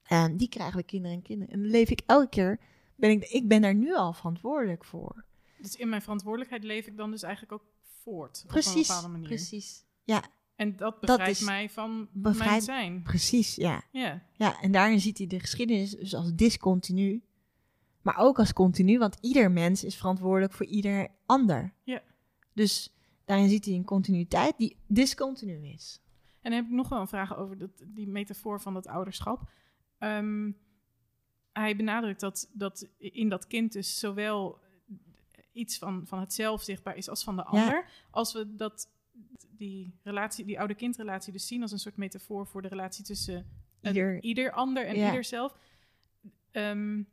En die krijgen we kinderen en kinderen. En dan leef ik elke keer, ben ik, ik ben daar nu al verantwoordelijk voor. Dus in mijn verantwoordelijkheid leef ik dan dus eigenlijk ook voort. op een Precies, bepaalde manier. precies. Ja, En dat bevrijdt mij van mijn bevrijdt- zijn. precies, ja. Ja. Ja, en daarin ziet hij de geschiedenis dus als discontinu. Maar ook als continu, want ieder mens is verantwoordelijk voor ieder ander. Ja. Dus daarin ziet hij een continuïteit die discontinu is. En dan heb ik nog wel een vraag over dat, die metafoor van dat ouderschap. Ehm, hij benadrukt dat, dat in dat kind dus zowel iets van, van het zelf zichtbaar is als van de ander. Als we dat, die, relatie, die oude-kindrelatie dus zien als een soort metafoor voor de relatie tussen een- Ieder- ieder ander en Ja. ieder zelf. ehm,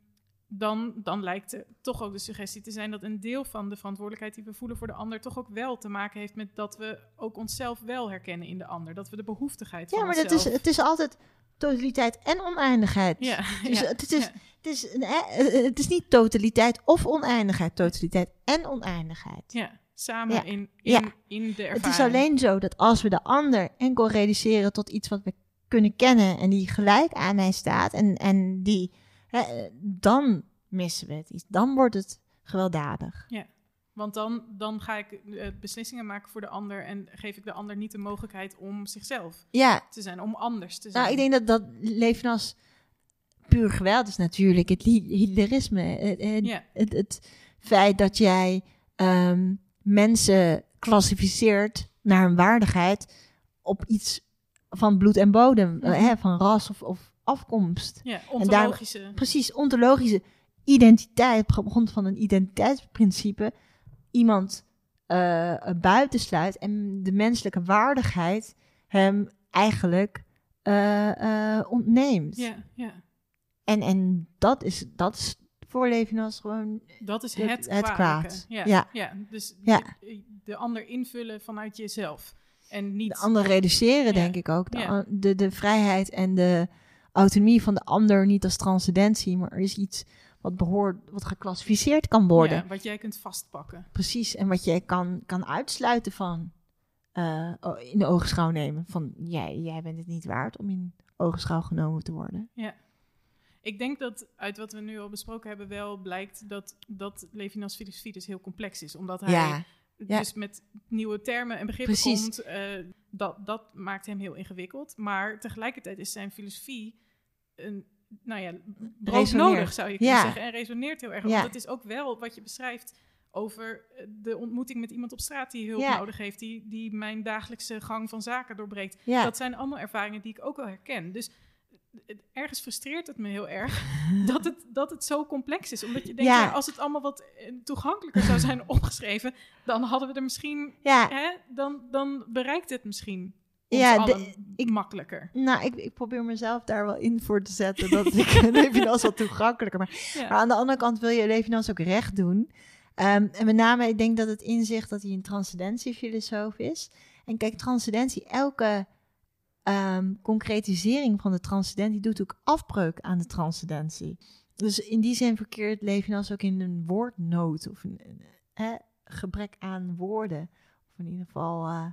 dan, dan lijkt er toch ook de suggestie te zijn dat een deel van de verantwoordelijkheid die we voelen voor de ander toch ook wel te maken heeft met dat we ook onszelf wel herkennen in de ander. Dat we de behoeftigheid Ja, van maar dat is, het is altijd totaliteit en oneindigheid. Ja, Dus ja, het, is, ja. het, is een, eh, het is niet totaliteit of oneindigheid. Totaliteit en oneindigheid. Ja, samen Ja. in, in, Ja. in de ervaring. Het is alleen zo dat als we de ander enkel reduceren tot iets wat we kunnen kennen en die gelijk aan mij staat en, en die, hè, dan missen we het iets. Dan wordt het gewelddadig. Want dan, dan ga ik eh, beslissingen maken voor de ander en geef ik de ander niet de mogelijkheid om zichzelf Ja, te zijn, om anders te zijn. nou, ik denk dat dat Levinas puur geweld is natuurlijk. Het hi- Hitlerisme. Het, het, Ja, het, het feit dat jij ehm, mensen klassificeert naar hun waardigheid op iets van bloed en bodem, Mhm. hè, van ras of, of afkomst. ja daar- ontologische. Precies, ontologische identiteit, op grond van een identiteitsprincipe, iemand eh buitensluit en de menselijke waardigheid hem eigenlijk eh, eh, ontneemt. Ja, ja, En, en dat, is, dat is voor Levinas gewoon dat is Het- het, kwaad. Ja, Ja. ja. dus Ja. De, de ander invullen vanuit jezelf. En niet... de ander reduceren, denk ik ook. De, de vrijheid en de autonomie van de ander niet als transcendentie, maar er is iets wat behoort, wat geclassificeerd kan worden. Ja, wat jij kunt vastpakken. Precies, en wat je kan, kan uitsluiten van eh, in de ogenschouw nemen. Van jij, jij bent het niet waard om in ogenschouw genomen te worden. Ik denk dat uit wat we nu al besproken hebben wel blijkt dat, dat Levinas filosofie dus heel complex is. Omdat hij ja, ja. dus met nieuwe termen en begrippen Precies. komt. eh, dat, dat maakt hem heel ingewikkeld. Maar tegelijkertijd is zijn filosofie een, nou ja, broodnodig zou je kunnen Ja. zeggen. En resoneert heel erg. Ja. Want het is ook wel wat je beschrijft over eh, de ontmoeting met iemand op straat die hulp Ja. nodig heeft. Die, die mijn dagelijkse gang van zaken doorbreekt. Dat zijn allemaal ervaringen die ik ook wel herken. Dus eh, ergens frustreert het me heel erg dat het, dat het zo complex is. Omdat je denkt, Ja. ja, als het allemaal wat eh, toegankelijker zou zijn opgeschreven, dan hadden we er misschien, ja, hè, dan, dan bereikt het misschien. Ja, de- ik- makkelijker. Nou, ik, ik probeer mezelf daar wel in voor te zetten. Dat ik Levinas wat toegankelijker maak. Ja. Maar aan de andere kant wil je Levinas ook recht doen. Ehm, en met name, ik denk dat het inzicht dat hij een transcendentiefilosoof is. En kijk, transcendentie, elke ehm, concretisering van de transcendentie doet ook afbreuk aan de transcendentie. Dus in die zin verkeert Levinas ook in een woordnood of een, een, gebrek aan woorden. Of in ieder geval eh,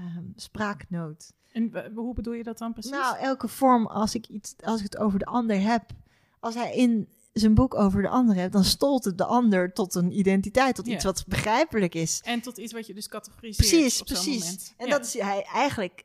ehm, spraaknood. En hoe bedoel je dat dan precies? Nou, elke vorm, als ik, iets, als ik het over de ander heb, als hij in zijn boek over de ander hebt, dan stolt het de ander tot een identiteit, tot Ja. iets wat begrijpelijk is. en tot iets wat je dus categoriseert Precies, op precies. moment. En Ja, dat is hij eigenlijk,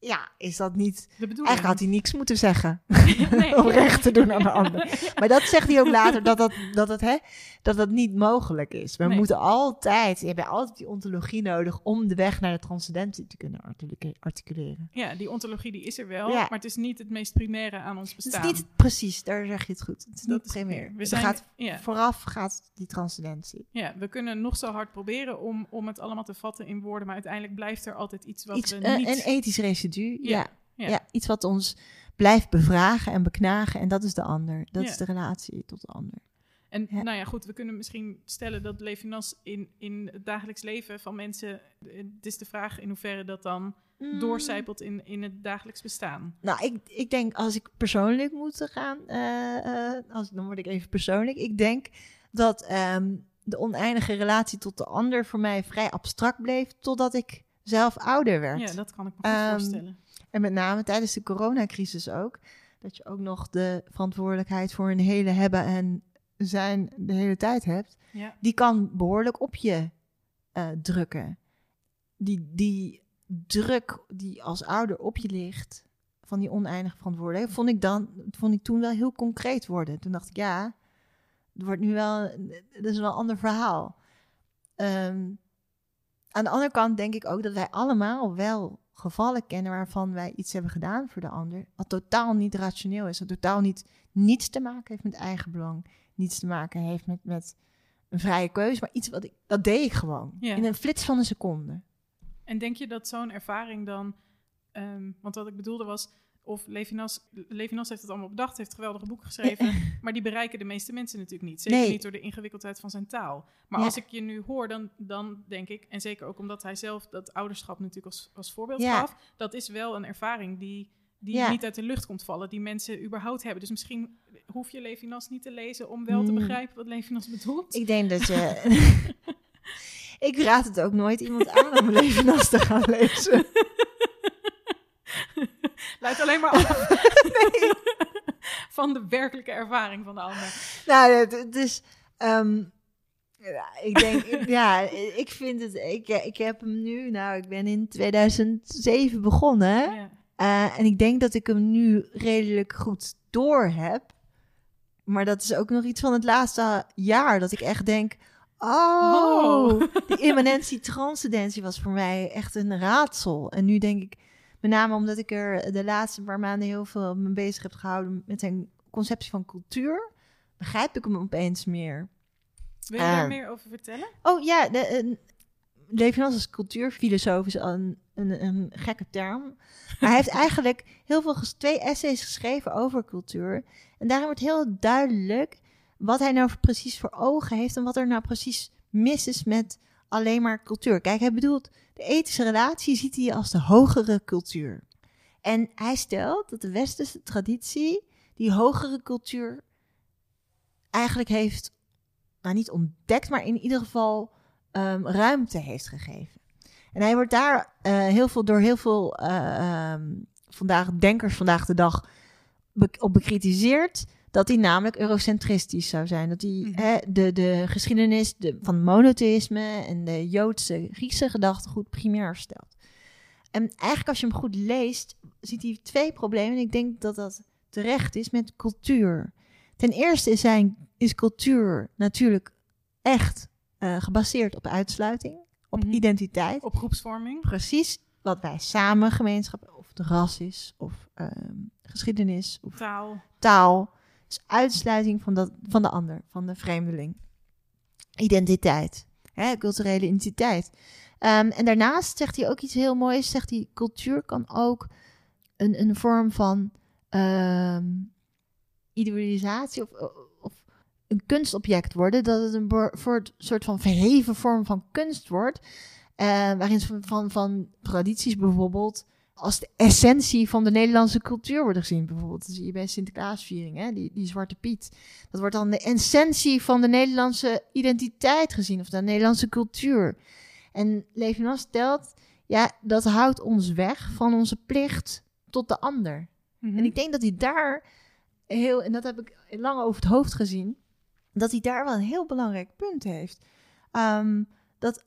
ja, is dat niet. Eigenlijk had hij niks moeten zeggen Nee. om recht te doen aan de ander. Maar dat zegt hij ook later, dat dat, dat, het, hè, dat dat niet mogelijk is. We Nee. moeten altijd, je hebt altijd die ontologie nodig om de weg naar de transcendentie te kunnen articule- articuleren. Ja, die ontologie die is er wel, Ja. maar het is niet het meest primaire aan ons Het bestaan. is niet precies, daar zeg je het goed. Het is Dat niet primair. We zijn, gaat, ja, vooraf gaat die transcendentie. ja, we kunnen nog zo hard proberen om, om het allemaal te vatten in woorden, maar uiteindelijk blijft er altijd iets wat Iets, we eh, niet... Een ethisch residu, ja. Ja, Ja. ja. Iets wat ons blijft bevragen en beknagen. En dat is de ander. Dat is de relatie tot de ander. En nou ja, goed, we kunnen misschien stellen dat Levinas in, in het dagelijks leven van mensen... Het is de vraag in hoeverre dat dan doorcijpelt in, in het dagelijks bestaan. Nou, ik, ik denk als ik persoonlijk moet gaan, eh, eh, als, dan word ik even persoonlijk. Ik denk dat ehm, de oneindige relatie tot de ander voor mij vrij abstract bleef, totdat ik zelf ouder werd. Ja, dat kan ik me goed Ehm, voorstellen. En met name tijdens de coronacrisis ook. Dat je ook nog de verantwoordelijkheid voor een hele hebben en zijn de hele tijd hebt. Ja. Die kan behoorlijk op je eh, drukken. Die, die druk die als ouder op je ligt, van die oneindige verantwoordelijkheid, vond ik, dan, vond ik toen wel heel concreet worden. Toen dacht ik, ja, het wordt nu wel, dat is wel een ander verhaal. Ehm, aan de andere kant denk ik ook dat wij allemaal wel gevallen kennen waarvan wij iets hebben gedaan voor de ander, wat totaal niet rationeel is, wat totaal niet niets te maken heeft met eigen belang, niets te maken heeft met, met een vrije keuze, maar iets wat ik, dat deed ik gewoon Ja. in een flits van een seconde. En denk je dat zo'n ervaring dan... ehm, want wat ik bedoelde was... Of Levinas, Levinas heeft het allemaal bedacht, heeft geweldige boeken geschreven. maar die bereiken de meeste mensen natuurlijk niet. Zeker Nee. niet door de ingewikkeldheid van zijn taal. Maar Ja. als ik je nu hoor, dan, dan denk ik... En zeker ook omdat hij zelf dat ouderschap natuurlijk als, als voorbeeld Ja. gaf. Dat is wel een ervaring die, die Ja. niet uit de lucht komt vallen. Die mensen überhaupt hebben. Dus misschien hoef je Levinas niet te lezen om wel te Mm. begrijpen wat Levinas bedoelt. Ik denk dat je. ik raad het ook nooit iemand aan om Levinas te gaan lezen. Leidt alleen maar af van de werkelijke ervaring van de ander. Nou, het, is. ehm, ja, ik denk, ja, ik vind het. Ik, ik heb hem nu, nou, ik ben in 2007 begonnen. Ja. Eh, en ik denk dat ik hem nu redelijk goed door heb. Maar dat is ook nog iets van het laatste jaar dat ik echt denk. Oh, Oh. die immanentie, transcendentie was voor mij echt een raadsel. En nu denk ik, met name omdat ik er de laatste paar maanden heel veel mee bezig heb gehouden met zijn conceptie van cultuur, begrijp ik hem opeens meer. Wil je Ah. daar meer over vertellen? Oh ja, de, Levinas als cultuurfilosoof is een, een, een gekke term. Maar hij heeft eigenlijk heel veel, twee essays geschreven over cultuur. En daarin wordt heel duidelijk wat hij nou precies voor ogen heeft en wat er nou precies mis is met alleen maar cultuur. Kijk, hij bedoelt, de ethische relatie ziet hij als de hogere cultuur. En hij stelt dat de westerse traditie die hogere cultuur eigenlijk heeft, nou niet ontdekt, maar in ieder geval ehm, ruimte heeft gegeven. En hij wordt daar eh, heel veel door heel veel eh, ehm, vandaag, denkers vandaag de dag op bekritiseerd. Dat hij namelijk eurocentristisch zou zijn. Dat hij Mhm. hè, de, de geschiedenis de, van monotheïsme en de Joodse, Griekse gedachtegoed primair stelt. En eigenlijk als je hem goed leest, ziet hij twee problemen. En ik denk dat dat terecht is met cultuur. Ten eerste is, zijn, is cultuur natuurlijk echt eh, gebaseerd op uitsluiting, op Mhm. identiteit. Op groepsvorming? Precies wat wij samen gemeenschap, of het ras is, of ehm, geschiedenis, of Taal. taal. Is uitsluiting van, dat, van de ander, van de vreemdeling. Identiteit, hè, culturele identiteit. Ehm, en daarnaast zegt hij ook iets heel moois. Zegt hij, cultuur kan ook een, een vorm van ehm, idealisatie of, of een kunstobject worden. Dat het een voor het soort van verheven vorm van kunst wordt. eh, waarin van, van, van tradities bijvoorbeeld als de essentie van de Nederlandse cultuur worden gezien. Bijvoorbeeld, dat zie je bij Sinterklaasviering, hè? Die, die Zwarte Piet. Dat wordt dan de essentie van de Nederlandse identiteit gezien, of de Nederlandse cultuur. En Levinas stelt, ja, dat houdt ons weg van onze plicht tot de ander. Mhm. En ik denk dat hij daar heel, en dat heb ik lang over het hoofd gezien, dat hij daar wel een heel belangrijk punt heeft. Ehm, dat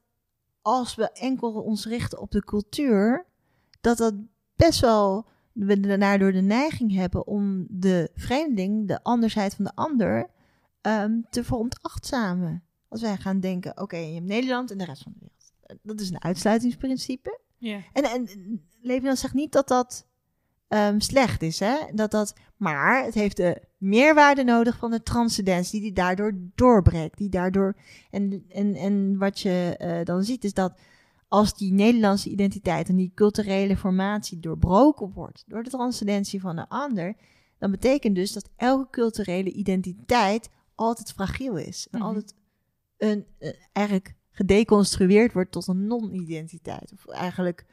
als we enkel ons richten op de cultuur, dat dat best wel we daardoor de neiging hebben om de vreemdeling, de andersheid van de ander, ehm, te veronachtzamen. Als wij gaan denken, oké, je hebt Nederland en de rest van de wereld. Dat is een uitsluitingsprincipe. Ja. En, en Levinas zegt niet dat dat ehm, slecht is, hè? Dat dat, maar het heeft de meerwaarde nodig van de transcendentie die daardoor doorbreekt. Die daardoor, en, en, en wat je eh, dan ziet is dat als die Nederlandse identiteit en die culturele formatie doorbroken wordt door de transcendentie van een ander, dan betekent dus dat elke culturele identiteit altijd fragiel is. En Mhm. altijd een, eh, eigenlijk gedeconstrueerd wordt tot een non-identiteit. Of eigenlijk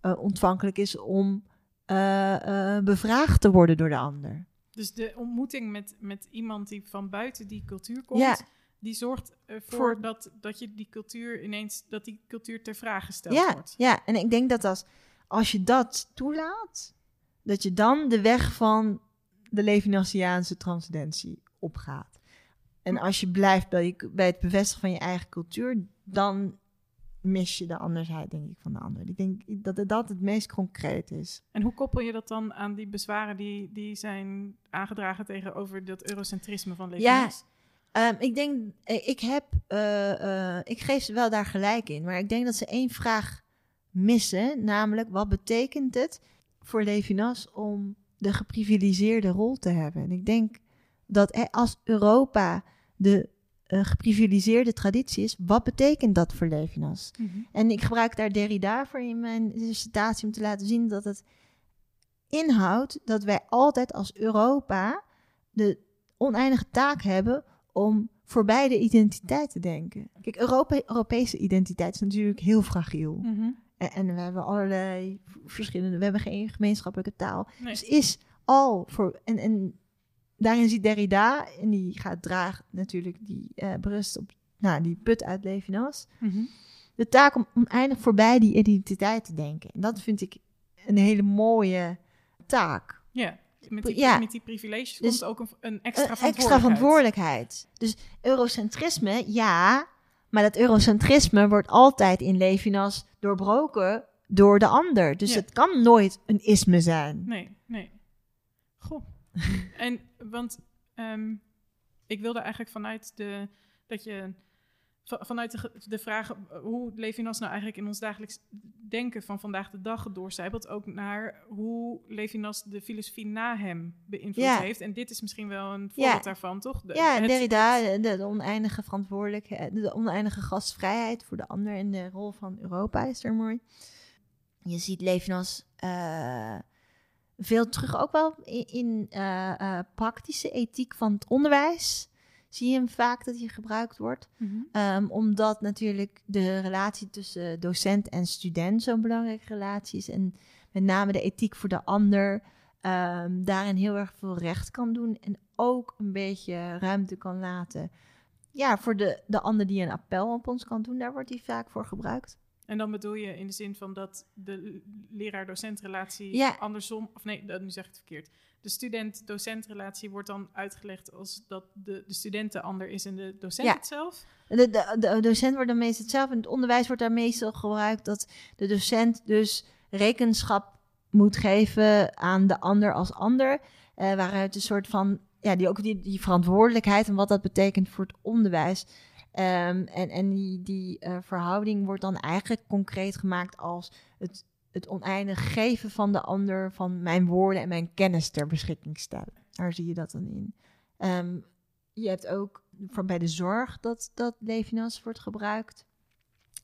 eh, ontvankelijk is om eh, bevraagd te worden door de ander. Dus de ontmoeting met, met iemand die van buiten die cultuur komt, Ja. Die zorgt ervoor Voor- dat, dat je die cultuur ineens, dat die cultuur ter vraag gesteld Ja, wordt. ja, en ik denk dat als, als je dat toelaat, dat je dan de weg van de Levinasiaanse transcendentie opgaat. En als je blijft bij, je- bij het bevestigen van je eigen cultuur, dan mis je de andersheid, denk ik, van de ander. Ik denk dat dat het meest concreet is. En hoe koppel je dat dan aan die bezwaren die, die zijn aangedragen tegenover dat eurocentrisme van Levinas? Ehm, ik denk, eh, ik heb, eh, eh, ik geef ze wel daar gelijk in, maar ik denk dat ze één vraag missen, namelijk wat betekent het voor Levinas om de geprivilegeerde rol te hebben? En ik denk dat als Europa de eh, geprivilegeerde traditie is, wat betekent dat voor Levinas? Mhm. En ik gebruik daar Derrida voor in mijn dissertatie om te laten zien dat het inhoudt dat wij altijd als Europa de oneindige taak hebben om voorbij de identiteit te denken. Kijk, Europa, Europese identiteit is natuurlijk heel fragiel. Mhm. En, en we hebben allerlei verschillende, we hebben geen gemeenschappelijke taal. Nee. Dus is al voor, en, en daarin ziet Derrida, en die gaat draagt natuurlijk, die eh, berust op, nou, die put uit Levinas, Mhm. de taak om oneindig voorbij die identiteit te denken. En dat vind ik een hele mooie taak. Ja, met die, Ja. met die privileges Dus komt ook een, een Een extra extra verantwoordelijkheid. verantwoordelijkheid. Dus eurocentrisme, ja, maar dat eurocentrisme wordt altijd in Levinas doorbroken door de ander. Dus Ja. het kan nooit een isme zijn. Nee, nee. Goh. en, want ehm, ik wilde eigenlijk vanuit de, dat je, vanuit de, de vraag eh, hoe Levinas nou eigenlijk in ons dagelijks denken van vandaag de dag doorcijpelt, ook naar hoe Levinas de filosofie na hem beïnvloed Ja. heeft. En dit is misschien wel een voorbeeld daarvan, toch? De- Ja, het- Derrida, de, de oneindige verantwoordelijkheid, de oneindige gastvrijheid voor de ander en de rol van Europa is er mooi. Je ziet Levinas eh, veel terug ook wel in, in eh, eh, praktische ethiek van het onderwijs. Zie je hem vaak dat hij gebruikt wordt. Mhm. Ehm, omdat natuurlijk de relatie tussen docent en student zo'n belangrijke relatie is. En met name de ethiek voor de ander ehm, daarin heel erg veel recht kan doen. En ook een beetje ruimte kan laten. Ja, voor de, de ander die een appel op ons kan doen, daar wordt hij vaak voor gebruikt. En dan bedoel je in de zin van dat de leraar-docent-relatie Ja. andersom, of nee, dat, nu zeg ik het verkeerd. De student-docent-relatie wordt dan uitgelegd als dat de, de student de ander is en de docent Ja. het zelf. De, de, de docent wordt dan meestal hetzelfde. In het onderwijs wordt daar meestal gebruikt dat de docent dus rekenschap moet geven aan de ander als ander. eh, waaruit een soort van, ja, die ook die, die verantwoordelijkheid en wat dat betekent voor het onderwijs. Ehm, en en die, die eh, verhouding wordt dan eigenlijk concreet gemaakt als het, het oneindig geven van de ander van mijn woorden en mijn kennis ter beschikking stellen. Daar zie je dat dan in. Ehm, je hebt ook voor bij de zorg dat, dat Levinas wordt gebruikt.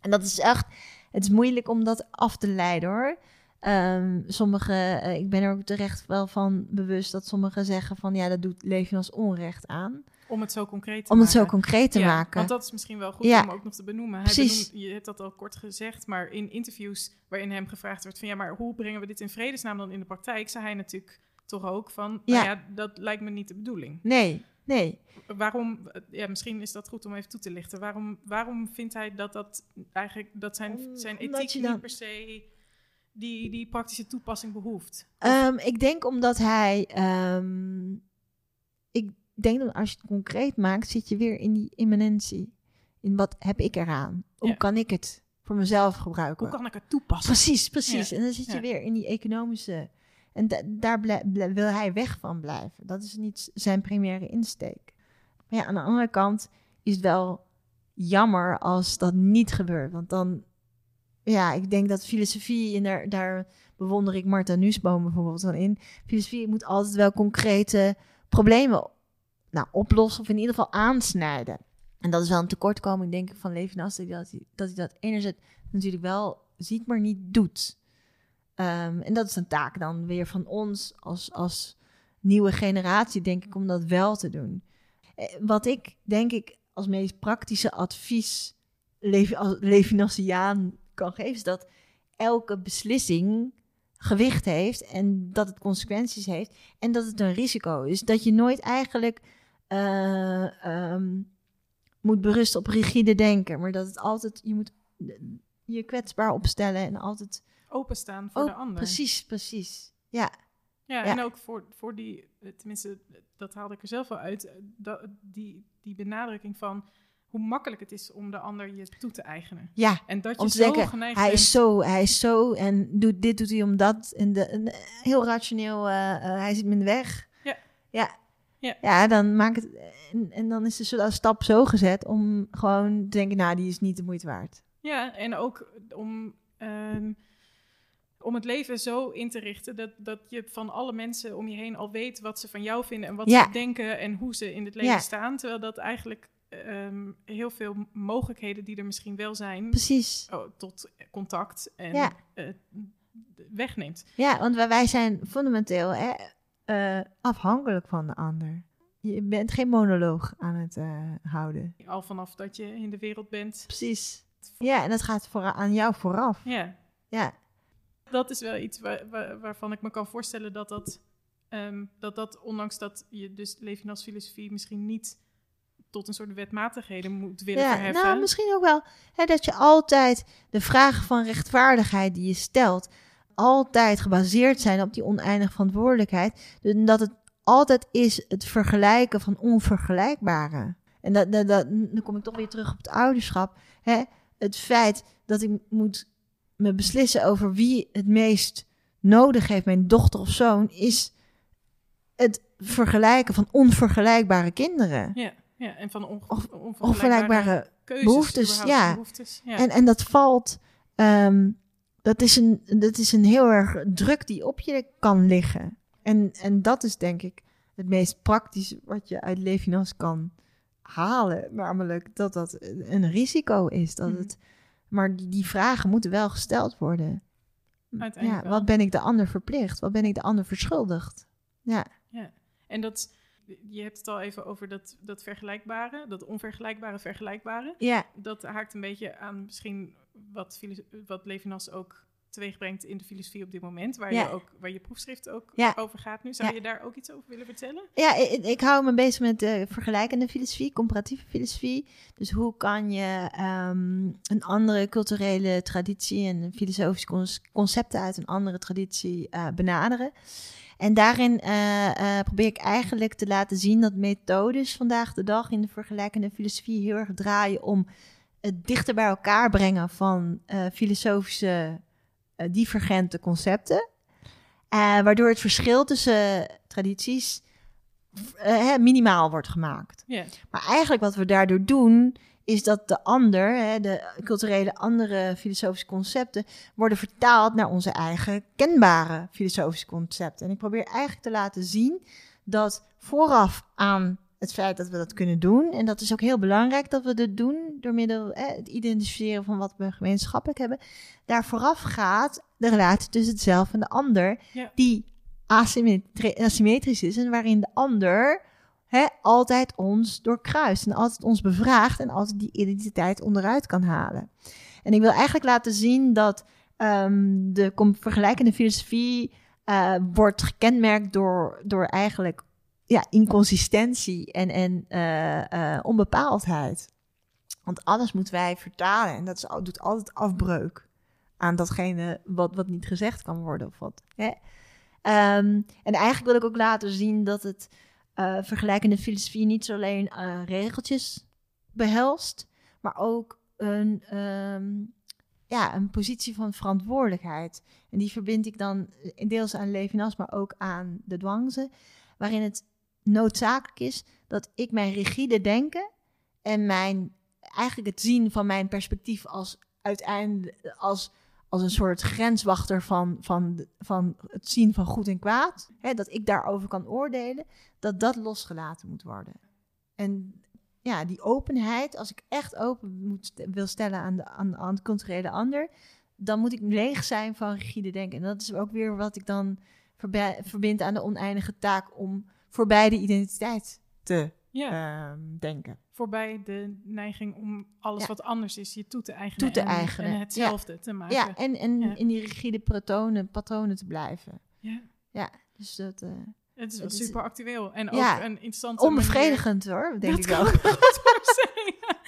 En dat is echt, het is moeilijk om dat af te leiden hoor. Ehm, sommige, eh, ik ben er ook terecht wel van bewust dat sommigen zeggen van ja, dat doet leven als onrecht aan. Om het zo concreet te Om het maken. zo concreet te Ja, maken. Want dat is misschien wel goed Ja. om ook nog te benoemen. Hij Precies. benoemt- je hebt dat al kort gezegd, maar in interviews waarin hem gevraagd werd van ja, maar hoe brengen we dit in vredesnaam dan in de praktijk, zei hij natuurlijk toch ook van, Ja. nou ja, dat lijkt me niet de bedoeling. Nee, nee. Waarom, ja, misschien is dat goed om even toe te lichten. Waarom, waarom vindt hij dat dat eigenlijk, dat zijn, zijn ethiek dan- niet per se die, die praktische toepassing behoeft? Ehm, ik denk omdat hij. ehm, ik denk dat als je het concreet maakt, zit je weer in die immanentie. In wat heb ik eraan? Hoe Ja. kan ik het voor mezelf gebruiken? Hoe kan ik het toepassen? Precies, precies. Ja. En dan zit je weer in die economische. En da- daar wil hij weg van blijven. Dat is niet zijn primaire insteek. Maar ja, aan de andere kant is het wel jammer als dat niet gebeurt. Want dan, ja, ik denk dat filosofie, en daar, daar bewonder ik Martha Nussbaum bijvoorbeeld dan in. Filosofie moet altijd wel concrete problemen nou, oplossen, of in ieder geval aansnijden. En dat is wel een tekortkoming, denk ik, van Levinas, dat hij dat, dat, enerzijds natuurlijk wel ziet, maar niet doet. Ehm, en dat is een taak dan weer van ons als, als nieuwe generatie, denk ik, om dat wel te doen. Eh, Wat ik, denk ik, als meest praktische advies als Levinasiaan kan geven, is dat elke beslissing gewicht heeft en dat het consequenties heeft en dat het een risico is. Dat je nooit eigenlijk eh, ehm, moet berusten op rigide denken, maar dat het altijd, je moet je kwetsbaar opstellen en altijd... Openstaan voor Oh, de ander. precies, precies. Ja, Ja, Ja. en ook voor, voor die, tenminste, dat haalde ik er zelf wel uit, eh, dat, die, die benadrukking van hoe makkelijk het is om de ander je toe te eigenen. ja. En dat je Om te zo denken, geneigd hij bent... is zo, hij is zo en doet, dit doet hij om dat. En, de, en eh, heel rationeel, hij zit me in de weg. Ja. Ja. Ja. Ja, dan maakt het. En, en dan is de soort stap zo gezet om gewoon te denken, nou, die is niet de moeite waard. Ja, en ook om, ehm, om het leven zo in te richten dat, dat je van alle mensen om je heen al weet wat ze van jou vinden en wat Ja. ze denken en hoe ze in het leven Ja. staan. Terwijl dat eigenlijk ehm, heel veel mogelijkheden die er misschien wel zijn Precies. oh, tot contact en Ja. eh, wegneemt. Ja, want wij zijn fundamenteel hè, eh, afhankelijk van de ander. Je bent geen monoloog aan het eh, houden. Al vanaf dat je in de wereld bent. Precies. Ja, en dat gaat voor, aan jou vooraf. Ja, Ja, dat is wel iets waar, waar- waarvan ik me kan voorstellen dat dat, ehm, dat dat, ondanks dat je dus Levinas filosofie misschien niet tot een soort wetmatigheden moet willen ja verheffen. nou misschien ook wel hè, dat je altijd de vragen van rechtvaardigheid die je stelt, altijd gebaseerd zijn op die oneindige verantwoordelijkheid. Dus dat het altijd is het vergelijken van onvergelijkbare. En dat, dat, dat, dan kom ik toch weer terug op het ouderschap. Hè? Het feit dat ik moet me beslissen over wie het meest nodig heeft, mijn dochter of zoon, is het vergelijken van onvergelijkbare kinderen. Ja, ja, en van onge- onvergelijkbare Onvergelijkbare keuzes, behoeftes, überhaupt ja. behoeftes, ja. En, en dat valt, ehm, dat, is een, dat is een heel erg druk die op je kan liggen. En, en dat is denk ik het meest praktische wat je uit Levinas kan halen. Namelijk dat dat een risico is. Dat Mhm. het, maar die, die vragen moeten wel gesteld worden. Uiteindelijk Ja, wel. wat ben ik de ander verplicht? Wat ben ik de ander verschuldigd? Ja, En dat, je hebt het al even over dat, dat vergelijkbare, dat onvergelijkbare vergelijkbare. ja, Dat haakt een beetje aan misschien wat, wat Levinas ook teweeg brengt in de filosofie op dit moment, waar, Ja. je, ook, waar je proefschrift ook Ja. over gaat nu. Zou Ja. je daar ook iets over willen vertellen? Ja, ik, ik hou me bezig met de vergelijkende filosofie, comparatieve filosofie. Dus hoe kan je ehm, een andere culturele traditie en filosofische concepten uit een andere traditie eh, benaderen? En daarin eh, eh, probeer ik eigenlijk te laten zien dat methodes vandaag de dag in de vergelijkende filosofie heel erg draaien om het dichter bij elkaar brengen van eh, filosofische eh, divergente concepten. Eh, waardoor het verschil tussen tradities hè, minimaal wordt gemaakt. Maar eigenlijk wat we daardoor doen, is dat de ander, hè, de culturele andere filosofische concepten, worden vertaald naar onze eigen kenbare filosofische concepten. En ik probeer eigenlijk te laten zien dat vooraf aan het feit dat we dat kunnen doen. En dat is ook heel belangrijk dat we dat doen door middel eh, het identificeren van wat we gemeenschappelijk hebben. Daar vooraf gaat de relatie tussen het zelf en de ander, Ja. die asymmetri- asymmetrisch is en waarin de ander hè, altijd ons doorkruist en altijd ons bevraagt en altijd die identiteit onderuit kan halen. En ik wil eigenlijk laten zien dat ehm, de vergelijkende filosofie eh, wordt gekenmerkt door, door eigenlijk ja, inconsistentie en, en eh, eh, onbepaaldheid. Want alles moeten wij vertalen en dat doet altijd afbreuk aan datgene wat, wat niet gezegd kan worden of wat. Hè? Ehm, en eigenlijk wil ik ook laten zien dat het eh, vergelijkende filosofie niet zo alleen regeltjes behelst, maar ook een, ehm, ja, een positie van verantwoordelijkheid. En die verbind ik dan deels aan Levinas, maar ook aan de dwangse, waarin het noodzakelijk is dat ik mijn rigide denken en mijn eigenlijk het zien van mijn perspectief als uiteindelijk als, als een soort grenswachter van, van, de- van het zien van goed en kwaad, hè, dat ik daarover kan oordelen, dat dat losgelaten moet worden. En ja, die openheid, als ik echt open moet, wil stellen aan, de, aan, aan het culturele ander, dan moet ik leeg zijn van rigide denken. En dat is ook weer wat ik dan verbi- verbind aan de oneindige taak om voorbij de identiteit te Ja, ehm, denken. voorbij de neiging om alles Ja. wat anders is je toe te eigenen. Toe te en, eigenen, En hetzelfde te maken. Ja, en, en Ja. in die rigide patronen, patronen te blijven. Ja, Dus dat eh Het is wel super actueel. En ook Ja, een interessante onbevredigend hoor, denk Dat ik ook.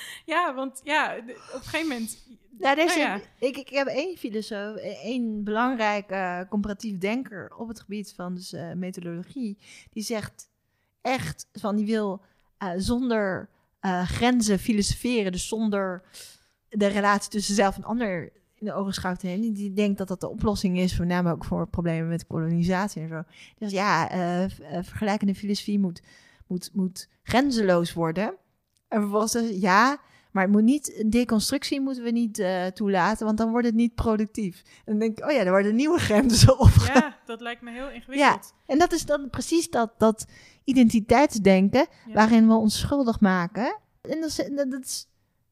Ja, want ja, op een gegeven moment... Ja, Nou ja. ik, ik heb één filosoof, één belangrijk eh, comparatief denker op het gebied van dus, eh, methodologie, die zegt echt van die wil eh, zonder grenzen filosoferen, dus zonder de relatie tussen zelf en ander in de ogenschouw te nemen. Die denkt dat dat de oplossing is, voornamelijk ook voor problemen met kolonisatie en zo. Dus ja, vergelijkende filosofie moet, moet, moet grenzeloos worden. En vervolgens ze, ja, maar het moet niet, deconstructie moeten we niet eh, toelaten, want dan wordt het niet productief. En dan denk ik, oh ja, er worden nieuwe grenzen op. Ja, dat lijkt me heel ingewikkeld. En dat is dan precies dat, dat identiteitsdenken Ja. waarin we ons schuldig maken. En dat is, dat dat is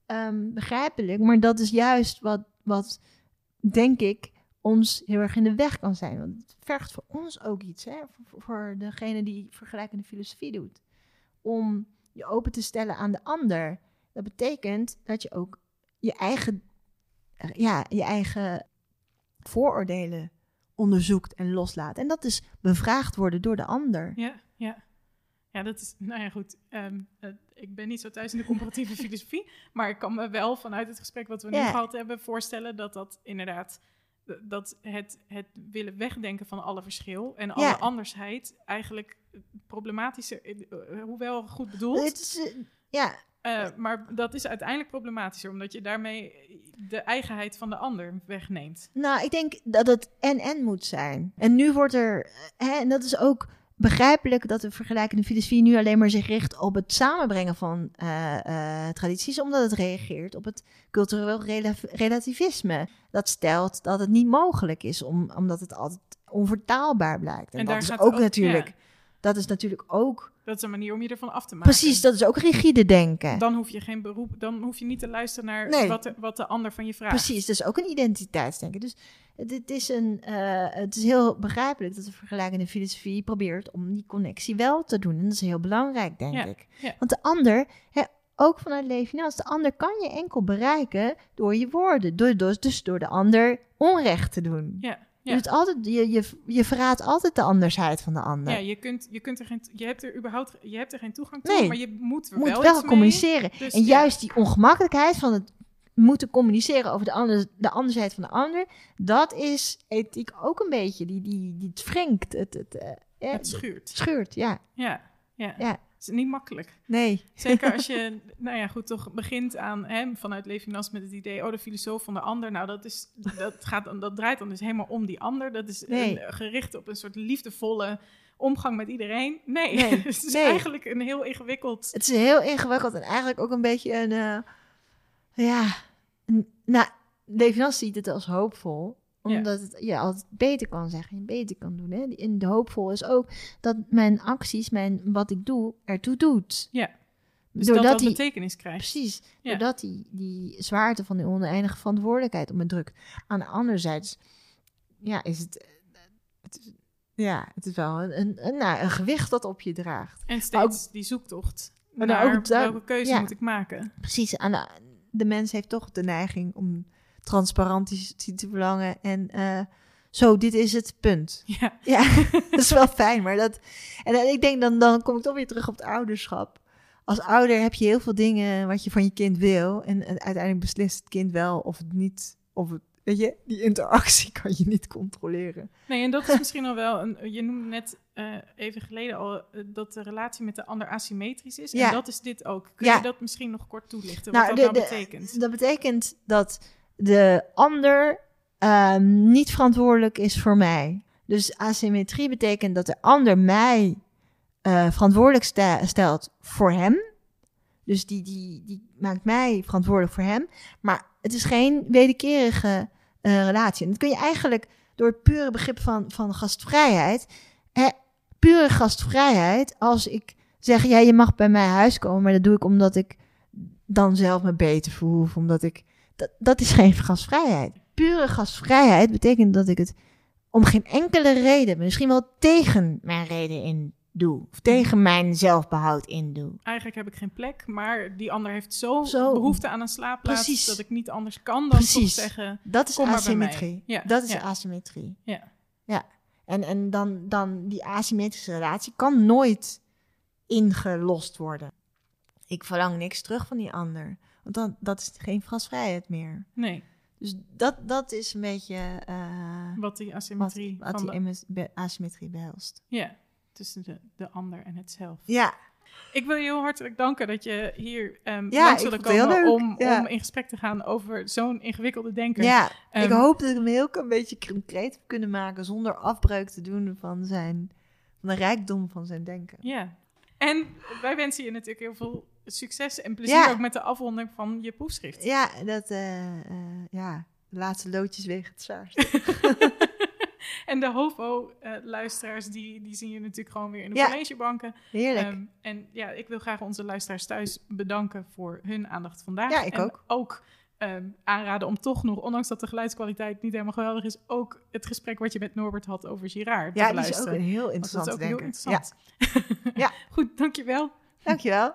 ehm, begrijpelijk, maar dat is juist wat, wat, denk ik, ons heel erg in de weg kan zijn. Want het vergt voor ons ook iets, hè? Voor, voor degene die vergelijkende filosofie doet. Om je open te stellen aan de ander. Dat betekent dat je ook je eigen, ja, je eigen vooroordelen onderzoekt en loslaat. En dat is bevraagd worden door de ander. Ja, ja. Ja, dat is, nou ja, goed. ehm, eh, ik ben niet zo thuis in de comparatieve filosofie, maar ik kan me wel vanuit het gesprek wat we nu gehad hebben voorstellen dat dat inderdaad, dat het, het willen wegdenken van alle verschil en alle andersheid eigenlijk problematischer, eh, hoewel goed bedoeld, Het is, eh, ja, eh, maar dat is uiteindelijk problematischer, omdat je daarmee de eigenheid van de ander wegneemt. nou, ik denk dat het en-en moet zijn. En nu wordt er, hè, en dat is ook begrijpelijk dat de vergelijkende filosofie nu alleen maar zich richt op het samenbrengen van tradities, omdat het reageert op het cultureel rela- relativisme. Dat stelt dat het niet mogelijk is, om, omdat het altijd onvertaalbaar blijkt. En, dat is ook, ook- natuurlijk, ja. Dat is natuurlijk ook, Dat is een manier om je ervan af te maken. precies, dat is ook rigide denken. Dan hoef je geen beroep, dan hoef je niet te luisteren naar Nee. wat, de, wat de ander van je vraagt. Precies, dus ook een identiteitsdenken. Dus het, is een, eh, het is heel begrijpelijk dat de vergelijkende filosofie probeert om die connectie wel te doen. En dat is heel belangrijk, denk Ja, ik. ja. Want de ander, hè, ook vanuit Levinas, de ander kan je enkel bereiken door je woorden. Door, door, dus door de ander onrecht te doen. Ja, Je, doet altijd, je, je, je verraadt altijd de andersheid van de ander. ja je, kunt, je, kunt er geen, je hebt er überhaupt je hebt er geen toegang toe, Nee. maar je moet er moet wel, wel, communiceren. Dus en ja. juist die ongemakkelijkheid van het moeten communiceren over de, ander, de anderzijds van de ander, dat is ethiek ook een beetje. Die, die, die het wringt, het, het, eh, ja, Het schuurt. Ja, ja. Ja. Is niet makkelijk. Nee. Zeker als je, nou ja, goed, toch begint aan hè, vanuit Levinas met het idee, oh, de filosoof van de ander. Nou, dat, is, dat, gaat, dan- dat draait dan dus helemaal om die ander. Dat is Nee. een, gericht op een soort liefdevolle omgang met iedereen. Nee, Nee, het is nee. eigenlijk een heel ingewikkeld. Het is heel ingewikkeld en eigenlijk ook een beetje een, eh, ja, nou, Levinas ziet het als hoopvol. Omdat het, je altijd beter kan zeggen en beter kan doen. Hè? In de hoopvol is ook dat mijn acties, mijn, wat ik doe, ertoe doet. Ja. Dus Doordat dat dat die- betekenis krijgt. Precies. Ja. Doordat die, die zwaarte van die oneindige verantwoordelijkheid op me drukt. Aan de andere zijde, ja, is het, het is- ja, het is wel een, een, een, nou, een gewicht dat op je draagt. En steeds die zoektocht Maar naar ook welke keuze ja. moet ik maken. Precies. Aan de, de mens heeft toch de neiging om transparantie te verlangen. En eh, zo, dit is het punt. Ja, Ja, dat is wel fijn, maar dat... En dan- ik denk, dan, dan kom ik toch weer terug op het ouderschap. Als ouder heb je heel veel dingen wat je van je kind wil. En, en uiteindelijk beslist het kind wel of het niet... Of het, weet je, die interactie kan je niet controleren. nee, en dat is misschien al wel een. Je noemde net eh, even geleden al eh, dat de relatie met de ander asymmetrisch is. Ja. En dat is dit ook. Kun Ja. je dat misschien nog kort toelichten? Nou, wat de- dat nou de- betekent? Dat betekent dat de ander ehm, niet verantwoordelijk is voor mij. Dus asymmetrie betekent dat de ander mij eh, verantwoordelijk stelt voor hem. Dus die, die, die maakt mij verantwoordelijk voor hem. Maar het is geen wederkerige eh, relatie. En dat kun je eigenlijk door het pure begrip van, van gastvrijheid. Hè, pure gastvrijheid, als ik zeg, ja, je mag bij mij huis komen, maar dat doe ik omdat ik dan zelf me beter voel. Of omdat ik. Dat, dat is geen gastvrijheid. Pure gastvrijheid betekent dat ik het om geen enkele reden, misschien wel tegen mijn reden in doe. Of tegen mijn zelfbehoud in doe. Eigenlijk heb ik geen plek, maar die ander heeft zo, Zo. behoefte aan een slaapplaats Precies. dat ik niet anders kan dan toch zeggen. Dat is asymmetrie. Ja, Dat is ja. asymmetrie. Ja. Ja. En, en dan, dan die asymmetrische relatie kan nooit ingelost worden. Ik verlang niks terug van die ander. Want dan, dat is geen gastvrijheid meer. Nee, Dus dat, dat is een beetje eh, wat die asymmetrie wat van die de, asymmetrie behelst. ja, tussen de, de ander en het zelf. Ja, Ik wil je heel hartelijk danken dat je hier ehm Ja, langs wilde komen leuk. om, Ja. om in gesprek te gaan over zo'n ingewikkelde denker. ja. ik Ehm, hoop dat ik hem heel een beetje concreet heb kunnen maken zonder afbreuk te doen van, zijn, van de rijkdom van zijn denken. Ja. En wij wensen je natuurlijk heel veel succes en plezier Ja. ook met de afronding van je proefschrift. Ja, dat, eh, eh, ja, de laatste loodjes wegen het zwaarst. en de HOVO-luisteraars, die, die zien je natuurlijk gewoon weer in de Ja. collegebanken. Heerlijk. Ehm, en ja, ik wil graag onze luisteraars thuis bedanken voor hun aandacht vandaag. Ja, ik en ook. ook ehm, aanraden om toch nog, ondanks dat de geluidskwaliteit niet helemaal geweldig is, ook het gesprek wat je met Norbert had over Girard ja, te die is ook heel interessant dat is ook heel interessant. Ja. Goed, dankjewel. Dankjewel.